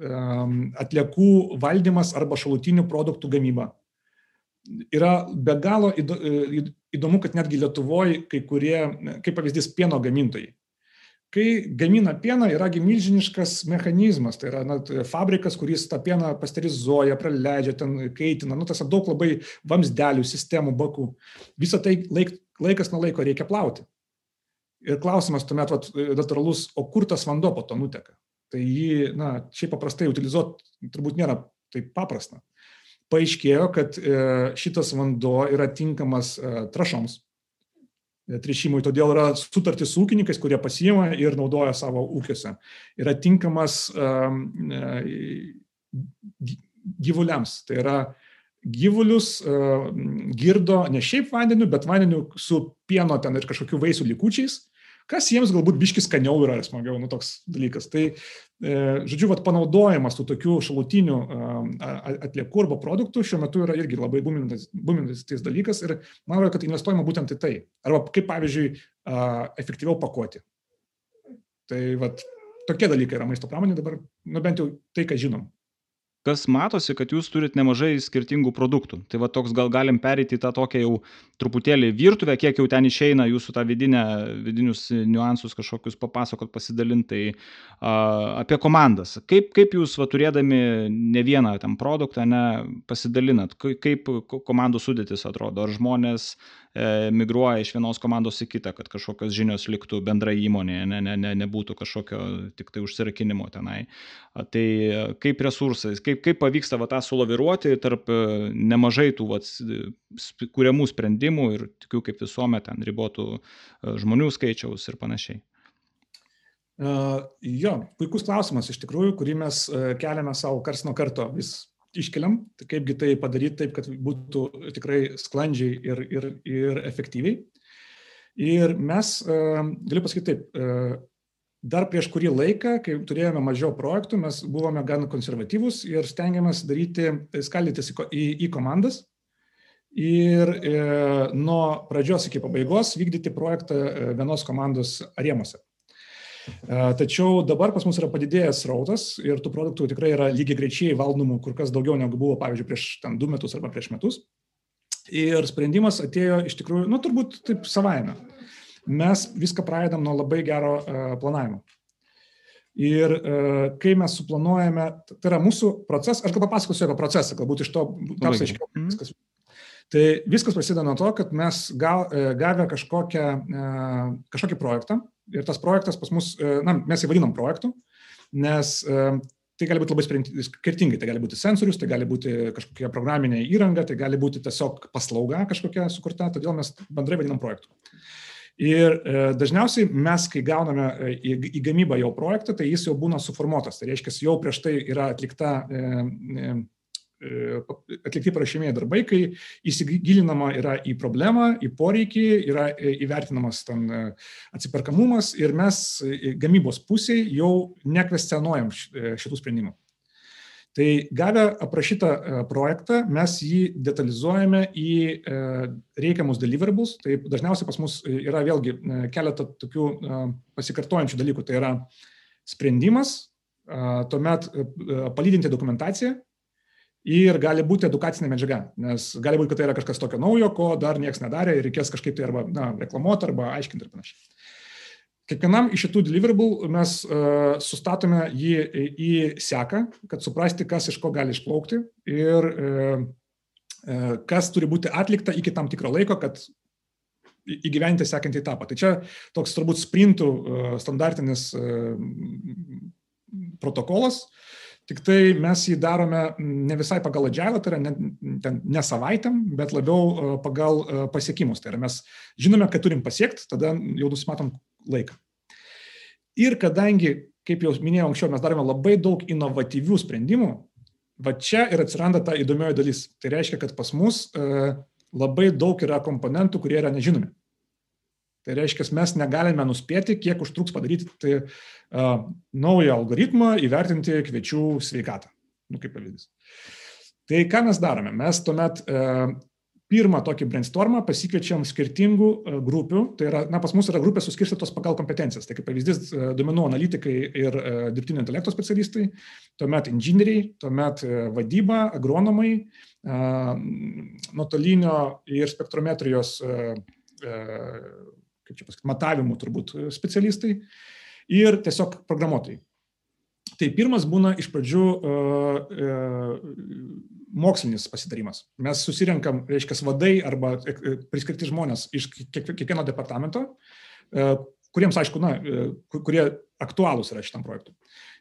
atliekų valdymas arba šalutinių produktų gamyba. Yra be galo e, įdomu, kad netgi Lietuvoje kai kurie, kaip pavyzdys, pieno gamintojai kai gamina pieną yragi milžiniškas mechanizmas. Tai yra na fabrikas kuris tą pieną pasterizuoja praleidžia ten kaitina. Nu tas daug labai vamzdelių sistemų bakų. Visa tai laik laikas nuo laiko reikia plauti. Ir klausimas tuomet vat natūralus o kur tas vanduo po to nuteka? Tai jį na šiaip paprastai utilizuot turbūt nėra taip paprasta. Paaiškėjo kad e, šitas vanduo yra tinkamas e, trąšoms tręšimui, todėl yra sutartys su ūkininkais, kurie pasiima ir naudoja savo ūkiuose. Yra tinkamas um, gyvuliams, tai yra gyvulius uh, girdo ne šiaip vandeniu, bet vandeniu su pieno ten ir kažkokiu vaisių likučiais kas jiems galbūt biškis skaniau yra smagiau, nu toks dalykas. Tai, e, žodžiu, vat, panaudojimas tų tokių šalutinių atliekų arba produktų šiuo metu yra irgi labai buminantis dalykas ir man atrodo, kad investuojama būtent į tai. Arba kaip pavyzdžiui, efektyviau pakuoti. Tai vat, tokie dalykai yra maisto pramonė dabar, nu bent jau tai, ką žinom kas matosi, kad jūs turit nemažai skirtingų produktų. Tai va toks gal galim perėti į tą tokią jau truputėlį virtuvę, kiek jau ten išeina jūsų tą vidinę, vidinius niuansus kažkokius papasakot, pasidalinti tai, a, apie komandas. Kaip, kaip jūs va turėdami ne vieną tam produktą, ne, pasidalinat, kaip komandų sudėtis atrodo, ar žmonės E, migruoja iš vienos komandos į kitą, kad kažkokios žinios liktų bendra įmonėje, ne, ne, ne, nebūtų kažkokio tik tai užsirakinimo tenai. Tai kaip resursais, kaip, kaip pavyksta va, tą sulaviruoti tarp e, nemažai tų va, kuriamų sprendimų ir tikiu kaip visuomet ten ribotų e, žmonių skaičiaus ir panašiai. Uh, jo, puikus klausimas iš tikrųjų, kurį mes uh, keliame savo kars nuo karto vis iškeliam, tai kaipgi tai padaryti taip, kad būtų tikrai sklandžiai ir, ir, ir efektyviai. Ir mes, e, galiu pasakyti taip, e, dar prieš kurį laiką, kai turėjome mažiau projektų, mes buvome gan konservatyvūs ir stengiamės daryti, skaldytis į, į komandas ir e, nuo pradžios iki pabaigos vykdyti projektą e, vienos komandos rėmose. Tačiau dabar pas mus yra padidėjęs rautas ir tų produktų tikrai yra lygiai greičiai valdomų kur kas daugiau negu buvo, pavyzdžiui, prieš ten du metus arba prieš metus. Ir sprendimas atėjo iš tikrųjų, nu turbūt taip savaime. Mes viską pradedam nuo labai gero planavimo. Ir kai mes suplanuojame, tai yra mūsų procesas, aš gal papasakosiu apie procesą, galbūt iš to taps aiškiau mhm. viskas. Tai viskas prasideda nuo to, kad mes gal, gavę kažkokią, kažkokį projektą, ir tas projektas pas mus, e, na, mes jį vadinam projektu, nes e, tai gali būti labai skirtingai, tai gali būti sensorius, tai gali būti kažkokia programinė įranga, tai gali būti tiesiog paslauga kažkokia sukurta, todėl mes bendrai vadinam projektu. Ir e, dažniausiai mes, kai gauname e, į, į gamybą jau projektą, tai jis jau būna suformuotas. Tai reiškia, jau prieš tai yra atlikta e, e, atlikti parašymėjai darbai, kai įsigilinama yra į problemą, į poreikį, yra įvertinamas ten atsiperkamumas ir mes gamybos pusėje jau nekvestionuojam šitų sprendimų. Tai gavę aprašytą projektą, mes jį detalizuojame į reikiamus deliverables. Tai dažniausiai pas mus yra vėlgi keletą tokių pasikartojančių dalykų. Tai yra sprendimas, tuomet palydinti dokumentaciją ir gali būti edukacinė medžiaga, nes gali būti, kad tai yra kažkas tokio naujo, ko dar niekas nedarė ir reikės kažkaip tai arba na, reklamuoti, arba aiškinti ir panašiai. Kiekvienam iš šitų deliverable mes uh, sustatome jį į seką, kad suprasti, kas iš ko gali išplaukti ir uh, uh, kas turi būti atlikta iki tam tikro laiko, kad įgyventi sekantį etapą. Tai čia toks turbūt sprintų uh, standartinis uh, protokolas, tik tai mes jį darome ne visai pagal agilą, tai yra ne, ne savaitėm, bet labiau pagal pasiekimus. Tai yra mes žinome, kad turim pasiekti, tada jau nusimatom laiką. Ir kadangi, kaip jau minėjau anksčiau, mes darome labai daug inovatyvių sprendimų, va čia ir atsiranda ta įdomioji dalis. Tai reiškia, kad pas mus labai daug yra komponentų, kurie yra nežinomi. Tai reiškia, mes negalime nuspėti, kiek užtruks padaryti tai, uh, naują algoritmą, įvertinti kviečių sveikatą. Nu, kaip pavyzdys. Tai ką mes darome? Mes tuomet uh, pirmą tokį brainstormą pasikviečiam skirtingų grupių. Tai yra, na, pas mus yra grupės suskirstytos pagal kompetencijas. Tai kaip pavyzdys, duomenų analitikai ir dirbtinio intelekto specialistai, tuomet inžinieriai, tuomet vadyba, agronomai, nuotolinio ir spektrometrijos kaip čia pasakyti, matavimų turbūt specialistai ir tiesiog programuotojai. Tai pirmas būna iš pradžių uh, uh, mokslinis pasitarimas. Mes susirenkam, reiškia, vadai arba priskirti žmonės iš kiekvieno departamento, uh, kuriems, aišku, na, kurie aktualūs yra šitam projektui.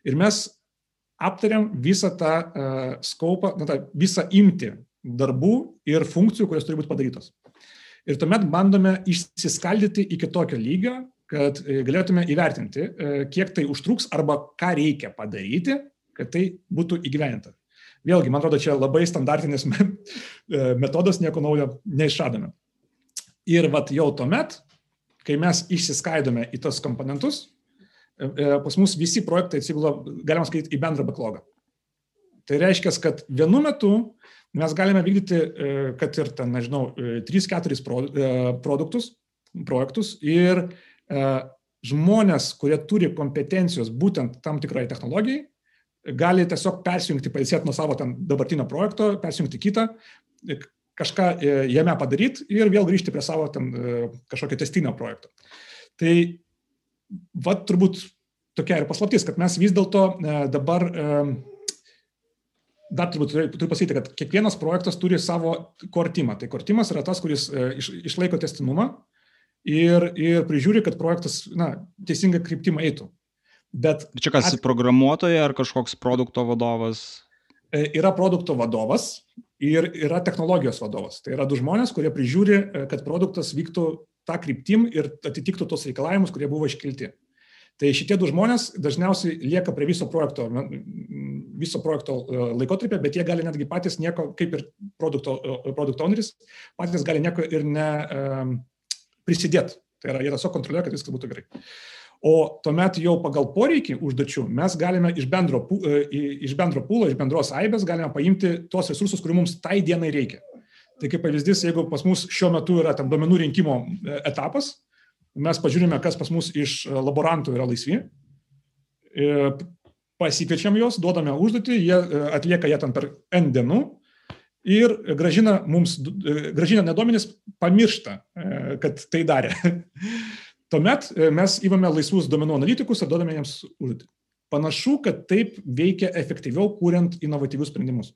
Ir mes aptariam visą tą skaupą, na, tą visą imti darbų ir funkcijų, kurios turi būti padarytos. Ir tuomet bandome išsiskaldyti iki tokio lygio, kad e, galėtume įvertinti, e, kiek tai užtruks arba ką reikia padaryti, kad tai būtų įgyveninta. Vėlgi, man atrodo, čia labai standartinis e, metodas, nieko naujo neišradome. Ir vat jau tuomet, kai mes išsiskaidome į tos komponentus, pas mus visi projektai atsigula, galima sakyti, į bendrą backlogą. Tai reiškia, kad vienu metu mes galime vykdyti, e, kad ir ten, nežinau, 3-4 e, e, produktus, projektus ir žmonės, kurie turi kompetencijos būtent tam tikrai technologijai, gali tiesiog persijungti, pailsėti nuo savo ten dabartinio projekto, persijungti kitą, kažką jame padaryti ir vėl grįžti prie savo ten kažkokio testinio projekto. Tai va turbūt tokia ir paslaptis, kad mes vis dėlto dabar dar turbūt turiu pasakyti, kad kiekvienas projektas turi savo kortimą. Tai kortimas yra tas, kuris e, iš, išlaiko testinumą ir, ir prižiūri, kad projektas na, teisinga kryptimą eitų. Bet čia kas, at... programuotoja ar kažkoks produkto vadovas? E, yra produkto vadovas ir yra technologijos vadovas. Tai yra du žmonės, kurie prižiūri, e, kad produktas vyktų tą kryptim ir atitiktų tos reikalavimus, kurie buvo iškelti. Tai šitie du žmonės dažniausiai lieka prie viso projekto, viso projekto e, laikotarpio, bet jie gali netgi patys nieko, kaip ir produkto, e, produkto owneris, patys gali nieko ir ne um, prisidėti. Tai yra, jie tiesiog kontroliuoja, kad viskas būtų gerai. O tuomet jau pagal poreikį užduočių mes galime iš bendro, iš bendro pūlo, iš bendros aibės galime paimti tuos resursus, kurių mums tai dienai reikia. Tai kaip pavyzdys, jeigu pas mus šiuo metu yra tam duomenų rinkimo etapas, mes pažiūrime, kas pas mus iš e, laborantų yra laisvi, e, pasikviečiam juos, duodame užduotį, jie e, atlieka ją ten per N dienų ir gražina mums, gražina nedominis, pamiršta, kad tai darė. Tuomet mes įvame laisvus duomenų analitikus ir duodame jiems užduotį. Panašu, kad taip veikia efektyviau, kuriant inovatyvius sprendimus.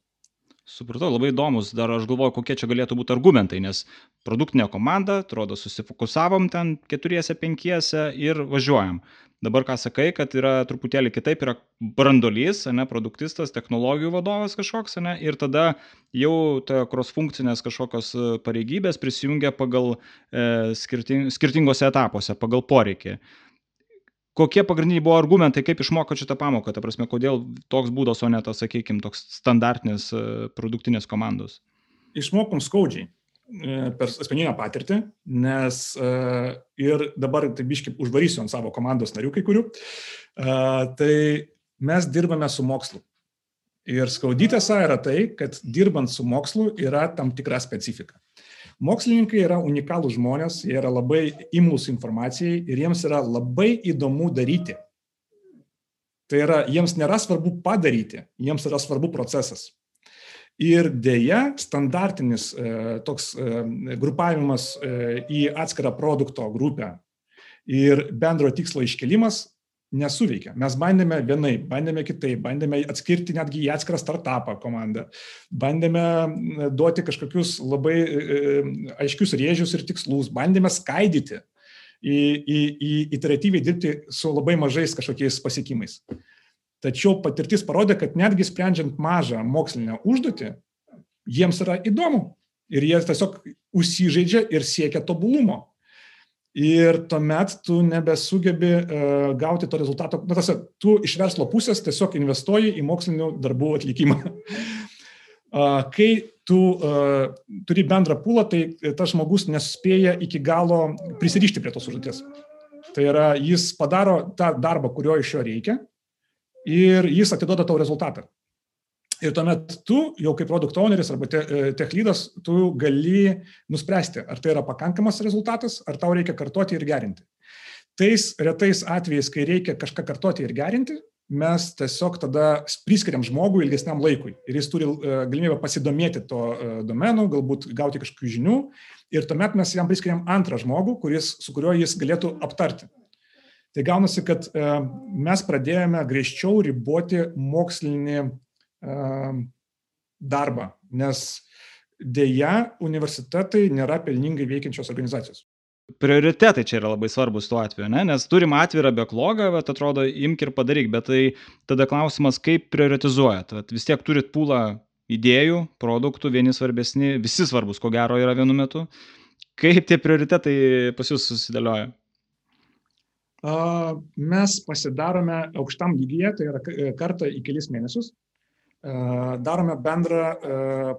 Supratau, labai įdomus, dar aš galvoju, kokie čia galėtų būti argumentai, nes produktinė komanda, atrodo, susifokusavom ten keturiese, penkiese ir važiuojam. Dabar ką sakai, kad yra truputėlį kitaip, yra brandolys, ne, produktistas, technologijų vadovas kažkoks, ne, ir tada jau ta cross-funkcinės kažkokios e, pareigybės prisijungia pagal e, skirting, skirtingose etapuose, pagal poreikį kokie pagrindiniai buvo argumentai, kaip išmoko šitą pamoką, ta prasme, kodėl toks būdas, o ne tas, sakykime, toks standartinis e, produktinės komandos? Išmokom skaudžiai e, per asmeninę patirtį, nes uh, ir dabar tai biškai užvarysiu ant savo komandos narių kai kurių, tai mes dirbame su mokslu. Ir skaudi tiesa yra tai, kad dirbant su mokslu yra tam tikra specifika. Mokslininkai yra unikalūs žmonės, jie yra labai imlus informacijai ir jiems yra labai įdomu daryti. Tai yra, jiems nėra svarbu padaryti, jiems yra svarbu procesas. Ir dėja, standartinis e, toks e, grupavimas e, į atskirą produkto grupę ir bendro tikslo iškelimas nesuveikia. Mes bandėme vienai, bandėme kitaip, bandėme atskirti netgi į atskirą startupą komandą, bandėme duoti kažkokius labai e, e, aiškius rėžius ir tikslus, bandėme skaidyti į, į, į iteratyviai dirbti su labai mažais kažkokiais pasiekimais. Tačiau patirtis parodė, kad netgi sprendžiant mažą mokslinę užduotį, jiems yra įdomu ir jie tiesiog užsižaidžia ir siekia tobulumo ir tuomet tu nebesugebi uh, gauti to rezultato. Na, tas, tu iš verslo pusės tiesiog investuoji į mokslinių darbų atlikimą. kai tu uh, turi bendrą pūlą, tai tas žmogus nespėja iki galo prisirišti prie tos užduoties. Tai yra, jis padaro tą darbą, kurio iš jo reikia ir jis atiduoda tau rezultatą. Ir tuomet tu, jau kaip produkt owneris arba e, tech lydas, tu gali nuspręsti, ar tai yra pakankamas rezultatas, ar tau reikia kartoti ir gerinti. Tais retais atvejais, kai reikia kažką kartoti ir gerinti, mes tiesiog tada priskiriam žmogui ilgesniam laikui ir jis turi e, galimybę pasidomėti to e, domenu, galbūt gauti kažkokių žinių ir tuomet mes jam priskiriam antrą žmogų, kuris, su kuriuo jis galėtų aptarti. Tai gaunasi, kad mes pradėjome griežčiau riboti mokslinį darbą, nes dėja universitetai nėra pelningai veikiančios organizacijos. Prioritetai čia yra labai svarbus tuo atveju, ne? nes turim atvirą beklogą, bet atrodo, imk ir padaryk, bet tai tada klausimas, kaip prioritizuojat. Vat vis tiek turit pūlą idėjų, produktų, vieni svarbesni, visi svarbus, ko gero yra vienu metu. Kaip tie prioritetai pas jūs susidėlioja? Mes pasidarome aukštam lygyje, tai yra kartą į kelis mėnesius darome bendrą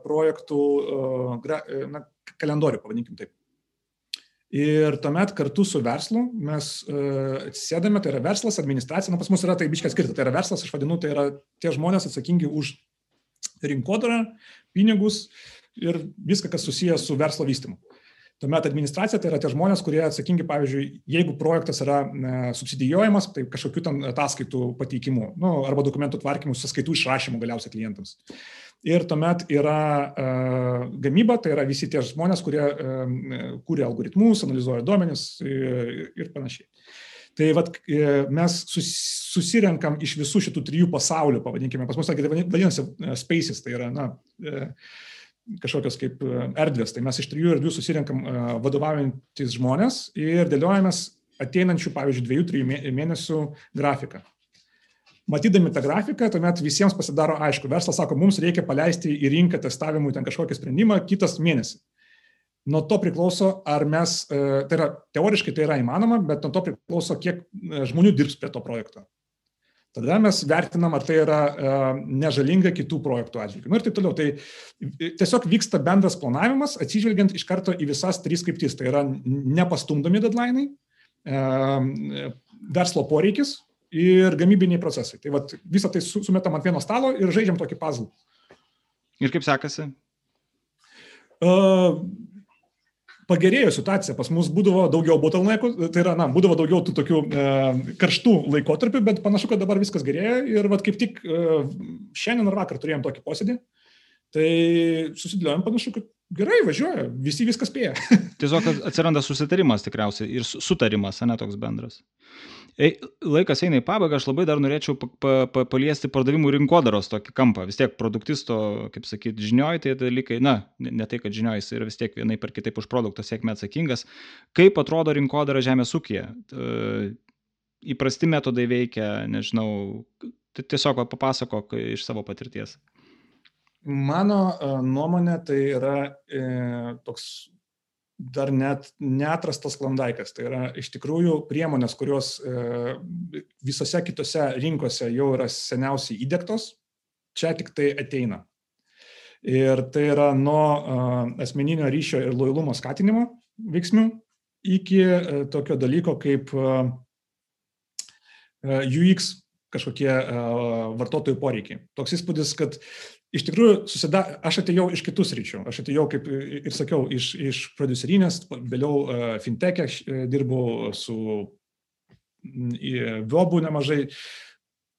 projektų na, kalendorių, pavadinkim taip. Ir tuomet kartu su verslu mes atsisėdame, tai yra verslas, administracija, nu, pas mus yra tai biškas skirta, tai yra verslas, aš vadinu, tai yra tie žmonės atsakingi už rinkodarą, pinigus ir viską, kas susijęs su verslo vystimu. Tuomet administracija tai yra tie žmonės, kurie atsakingi, pavyzdžiui, jeigu projektas yra e, subsidijuojamas, tai kažkokiu ten ataskaitų pateikimu, nu, arba dokumentų tvarkymu, sąskaitų išrašymu galiausiai klientams. Ir tuomet yra uh, gamyba, tai yra visi tie žmonės, kurie uh, kūrė algoritmus, analizuoja duomenis ir, ir panašiai. Tai vat, mes sus, susirenkam iš visų šitų trijų pasaulių, pavadinkime, pas mus tai vadinasi spaces, tai yra, na, kažkokios kaip e, erdvės. Tai mes iš trijų erdvių susirenkam e, vadovaujantis žmonės ir dėliojamės ateinančių, pavyzdžiui, dviejų, trijų mėnesių grafiką. Matydami tą grafiką, tuomet visiems pasidaro aišku, verslas sako, mums reikia paleisti į rinką testavimui ten kažkokį sprendimą kitas mėnesį. Nuo to priklauso, ar mes, e, tai yra teoriškai tai yra įmanoma, bet nuo to priklauso, kiek žmonių dirbs prie to projekto. Tada mes vertinam, ar tai yra e, nežalinga kitų projektų atžvilgių. Nu ir taip toliau. Tai tiesiog vyksta bendras planavimas, atsižvelgiant iš karto į visas tris kryptis. Tai yra nepastumdomi deadline'ai, e, verslo poreikis ir gamybiniai procesai. Tai vat, visą tai sumetam ant vieno stalo ir žaidžiam tokį puzzle. Ir kaip sekasi? Uh, pagerėjo situacija, pas mus būdavo daugiau bottleneckų, tai yra, na, būdavo daugiau tų tokių e, karštų laikotarpių, bet panašu, kad dabar viskas gerėja ir vad kaip tik e, šiandien ar vakar turėjom tokį posėdį, tai susidėliojom panašu, kad gerai važiuoja, visi viskas spėja. Tiesiog atsiranda susitarimas tikriausiai ir sutarimas, ne toks bendras. Laikas eina į pabaigą, aš labai dar norėčiau pa, pa, pa, paliesti pardavimų rinkodaros tokį kampą. Vis tiek produktisto, kaip sakyti, žinioj tai dalykai, na, ne, tai, kad žinioj jis yra vis tiek vienai per kitaip už produkto sėkmę atsakingas. Kaip atrodo rinkodara žemės ūkija? Įprasti metodai veikia, nežinau, tiesiog papasakok iš savo patirties. Mano nuomonė tai yra e, toks dar net neatrastas klandaikas. Tai yra iš tikrųjų priemonės, kurios visose kitose rinkose jau yra seniausiai įdėktos, čia tik tai ateina. Ir tai yra nuo asmeninio ryšio ir lojalumo skatinimo veiksmių iki tokio dalyko kaip UX kažkokie vartotojų poreikiai. Toks įspūdis, kad iš tikrųjų susida, aš atėjau iš kitus ryčių. Aš atėjau, kaip ir sakiau, iš, iš producerinės, vėliau fintech'e dirbau su Viobu nemažai.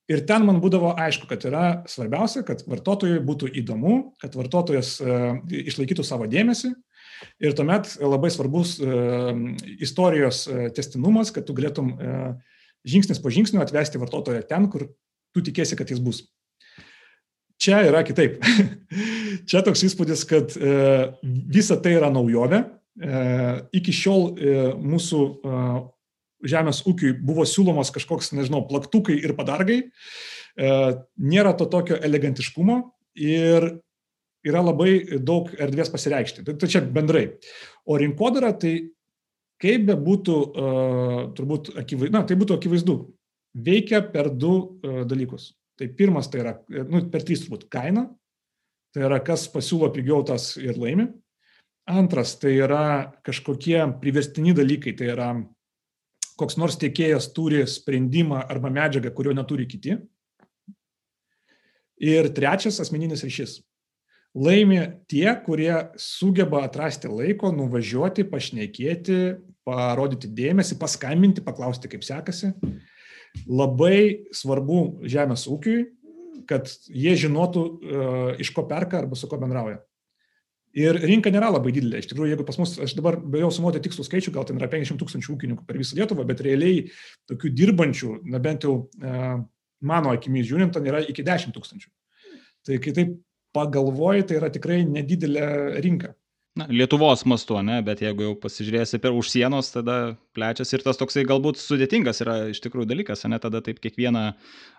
Ir ten man būdavo aišku, kad yra svarbiausia, kad vartotojui būtų įdomu, kad vartotojas išlaikytų savo dėmesį. Ir tuomet labai svarbus istorijos testinumas, kad tu galėtum žingsnis po žingsnio atvesti vartotoją ten, kur tu tikėsi, kad jis bus. Čia yra kitaip. Čia toks įspūdis, kad visa tai yra naujovė. Iki šiol mūsų žemės ūkiui buvo siūlomas kažkoks, nežinau, plaktukai ir padargai, e, nėra to tokio elegantiškumo ir yra labai daug erdvės pasireikšti. Tai, tai čia bendrai. O rinkodara, tai kaip be būtų, turbūt akivaizdu, na, tai būtų akivaizdu, veikia per du dalykus. Tai pirmas tai yra, nu, per trys turbūt, kaina, tai yra kas pasiūlo pigiau tas ir laimi. Antras tai yra kažkokie priverstini dalykai, tai yra koks nors tiekėjas turi sprendimą arba medžiagą, kurio neturi kiti. Ir trečias asmeninis ryšys. Laimi tie, kurie sugeba atrasti laiko, nuvažiuoti, pašnekėti, parodyti dėmesį, paskambinti, paklausti, kaip sekasi. Labai svarbu žemės ūkiui, kad jie žinotų, uh, iš ko perka arba su ko bendrauja. Ir rinka nėra labai didelė. Iš tikrųjų, jeigu pas mus, aš dabar bijau sumuoti tikslų skaičių, gal ten yra 50 tūkstančių ūkininkų per visą Lietuvą, bet realiai tokių dirbančių, na bent jau e, mano akimis žiūrint, ten yra iki 10 tūkstančių. Tai kai taip pagalvoji, tai yra tikrai nedidelė rinka. Na, Lietuvos mastu, ne, bet jeigu jau pasižiūrėsi per už sienos, tada plečiasi ir tas toksai galbūt sudėtingas yra iš tikrųjų dalykas, ne, tada taip kiekvieną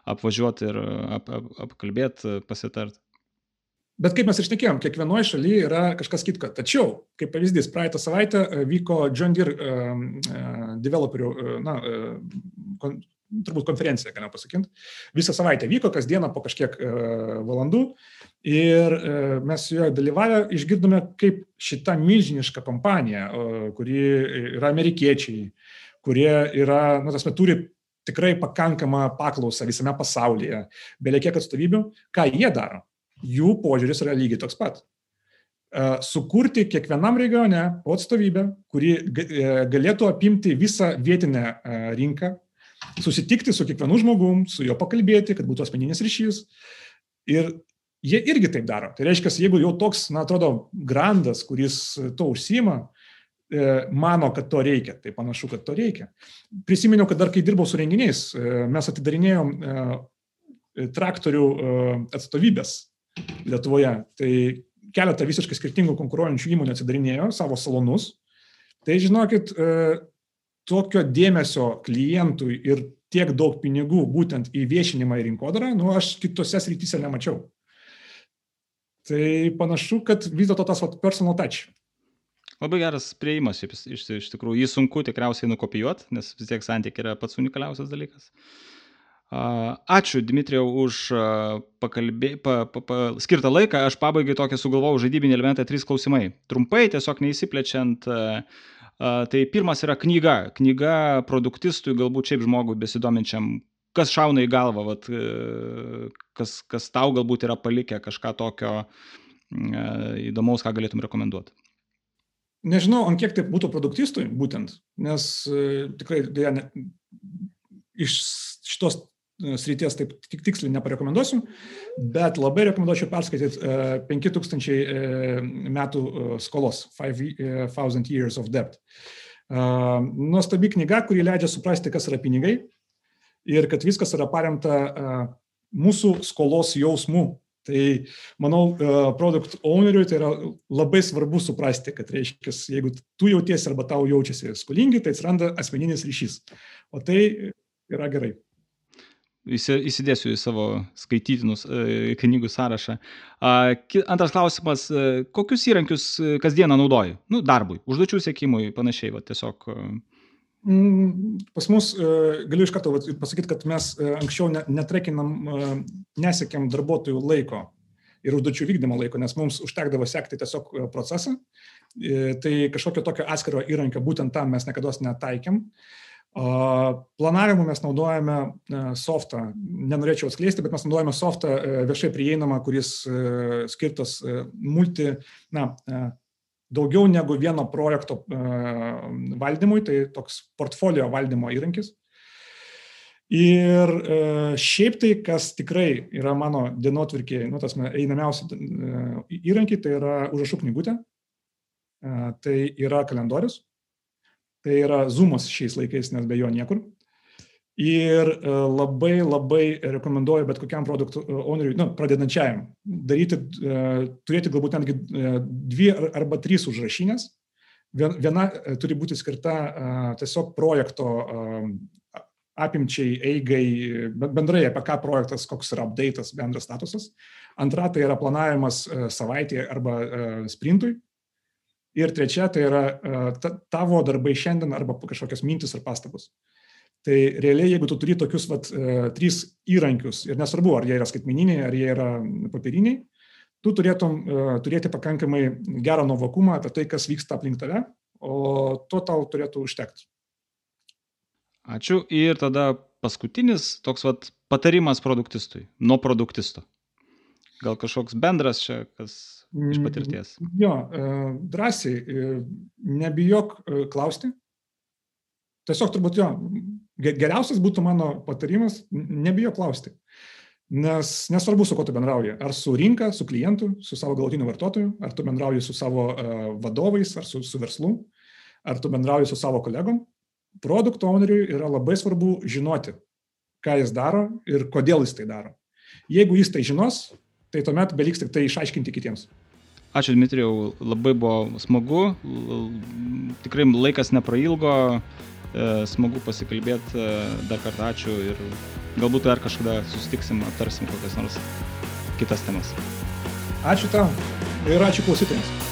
apvažiuoti ir ap, ap, apkalbėti, pasitart. Bet kaip mes išnekėjom, kiekvienoje šalyje yra kažkas kitko. Tačiau, kaip pavyzdys, praeitą savaitę e, vyko John Deere uh, developerių, uh, na, uh, turbūt konferencija, galima pasakyti. Visą savaitę vyko, kasdieną po kažkiek uh, valandų. Ir uh, mes su juo dalyvavę išgirdome, kaip šita milžiniška kompanija, kuri yra amerikiečiai, kurie yra, na, tas met turi tikrai pakankamą paklausą visame pasaulyje, belie kiek atstovybių, ką jie daro jų požiūris yra lygiai toks pat. E, sukurti kiekvienam regione atstovybę, kuri e, galėtų apimti visą vietinę e, rinką, susitikti su kiekvienu žmogum, su juo pakalbėti, kad būtų asmeninis ryšys. Ir jie irgi taip daro. Tai reiškia, jeigu jau toks, na, atrodo, grandas, kuris to užsima, mano, kad to reikia, tai panašu, kad to reikia. Prisiminiau, kad dar kai dirbau su renginiais, mes atidarinėjom traktorių atstovybės Lietuvoje. Tai keletą visiškai skirtingų konkuruojančių įmonių atsidarinėjo savo salonus. Tai žinokit, e, tokio dėmesio klientui ir tiek daug pinigų būtent į viešinimą ir rinkodarą, nu, aš kitose srityse nemačiau. Tai panašu, kad vis dėlto tas vat, personal touch. Labai geras prieimas, iš, iš, iš tikrųjų, jį sunku tikriausiai nukopijuoti, nes vis tiek santykiai yra pats unikaliausias dalykas. Uh, Ačiū, Dmitrijau, už pakalbė, pa, pa, pa, skirtą laiką. Aš pabaigai tokį sugalvojau žaidybinį elementą, trys klausimai. Trumpai, tiesiog neįsiplečiant. Tai pirmas yra knyga. Knyga produktistui, galbūt šiaip žmogui besidominčiam, kas šauna į galvą, vat, kas, kas tau galbūt yra palikę kažką tokio įdomaus, ką galėtum rekomenduoti. Nežinau, ant kiek tai būtų produktistui būtent, nes tikrai dėja, iš šitos srities taip tik tiksliai neparekomenduosiu, bet labai rekomenduočiau perskaityti 5000 metų skolos, 5000 Years of Debt. Nuostabi knyga, kuri leidžia suprasti, kas yra pinigai ir kad viskas yra paremta mūsų skolos jausmu. Tai, manau, produkt owneriui tai yra labai svarbu suprasti, kad reiškia, jeigu tu jautiesi arba tau jaučiasi skolingi, tai atsiranda asmeninis ryšys. O tai yra gerai. Įsidėsiu į savo skaitytinus e, knygų sąrašą. Antras klausimas, e, kokius įrankius kasdieną naudoji? Nu, darbui, užduočių sėkimui, panašiai, va, tiesiog. Mm, pas mus, galiu iš karto pasakyti, kad mes anksčiau netrekinam, nesiekėm darbuotojų laiko ir užduočių vykdymo laiko, nes mums užtekdavo sekti tiesiog procesą. Tai kažkokio tokio atskiro įrankio būtent tam mes niekada netaikėm. Planavimu mes naudojame e, softą, nenorėčiau atskleisti, bet mes naudojame softą e, viešai prieinamą, kuris e, skirtas multi, na, daugiau negu vieno projekto valdymui, tai toks portfolio valdymo įrankis. Ir šiaip tai, kas tikrai yra mano dienotvirkėje, nu, tas einamiausi įrankiai, tai yra užrašų knygutė, tai yra kalendorius, Tai yra Zoomas šiais laikais, nes be jo niekur. Ir e, labai labai rekomenduoju bet kokiam produktų e, owneriui, nu, pradedančiajam, daryti, e, turėti galbūt netgi dvi arba trys užrašinės. Viena turi būti skirta tiesiog projekto apimčiai, eigai, bendrai apie ką projektas, koks yra update'as, bendras statusas. Antra tai yra planavimas savaitėje arba sprintui. Ir trečia, tai yra ta, tavo darbai šiandien arba kažkokios mintis ar pastabos. Tai realiai, jeigu tu turi tokius vat, trys įrankius, ir nesvarbu, ar jie yra skaitmeniniai, ar jie yra papiriniai, tu turėtum turėti pakankamai gerą nuovokumą apie tai, kas vyksta aplink tave, o to tau turėtų užtekti. Ačiū. Ir tada paskutinis toks vat patarimas produktistui, nuo produktisto. Gal kažkoks bendras čia, kas iš patirties? Jo, e, drąsiai, e, nebijok e, klausti. Tiesiog turbūt jo, geriausias būtų mano patarimas, nebijok klausti. Nes nesvarbu, su kuo tu bendrauji. Ar su rinka, su klientu, su savo galutiniu vartotoju, ar tu bendrauji su savo vadovais, ar su, su verslu, ar tu bendrauji su savo kolegom. Produkto owneriui yra labai svarbu žinoti, ką jis daro ir kodėl jis tai daro. Jeigu jis tai žinos, tai tuomet beliks tik tai išaiškinti kitiems. Ačiū Dmitrijau, labai buvo smagu, tikrai laikas neprailgo, e, smagu pasikalbėti, e, dar kartą ačiū ir galbūt dar kažkada susitiksim, aptarsim kokias nors kitas temas. Ačiū tau ir ačiū klausytojams.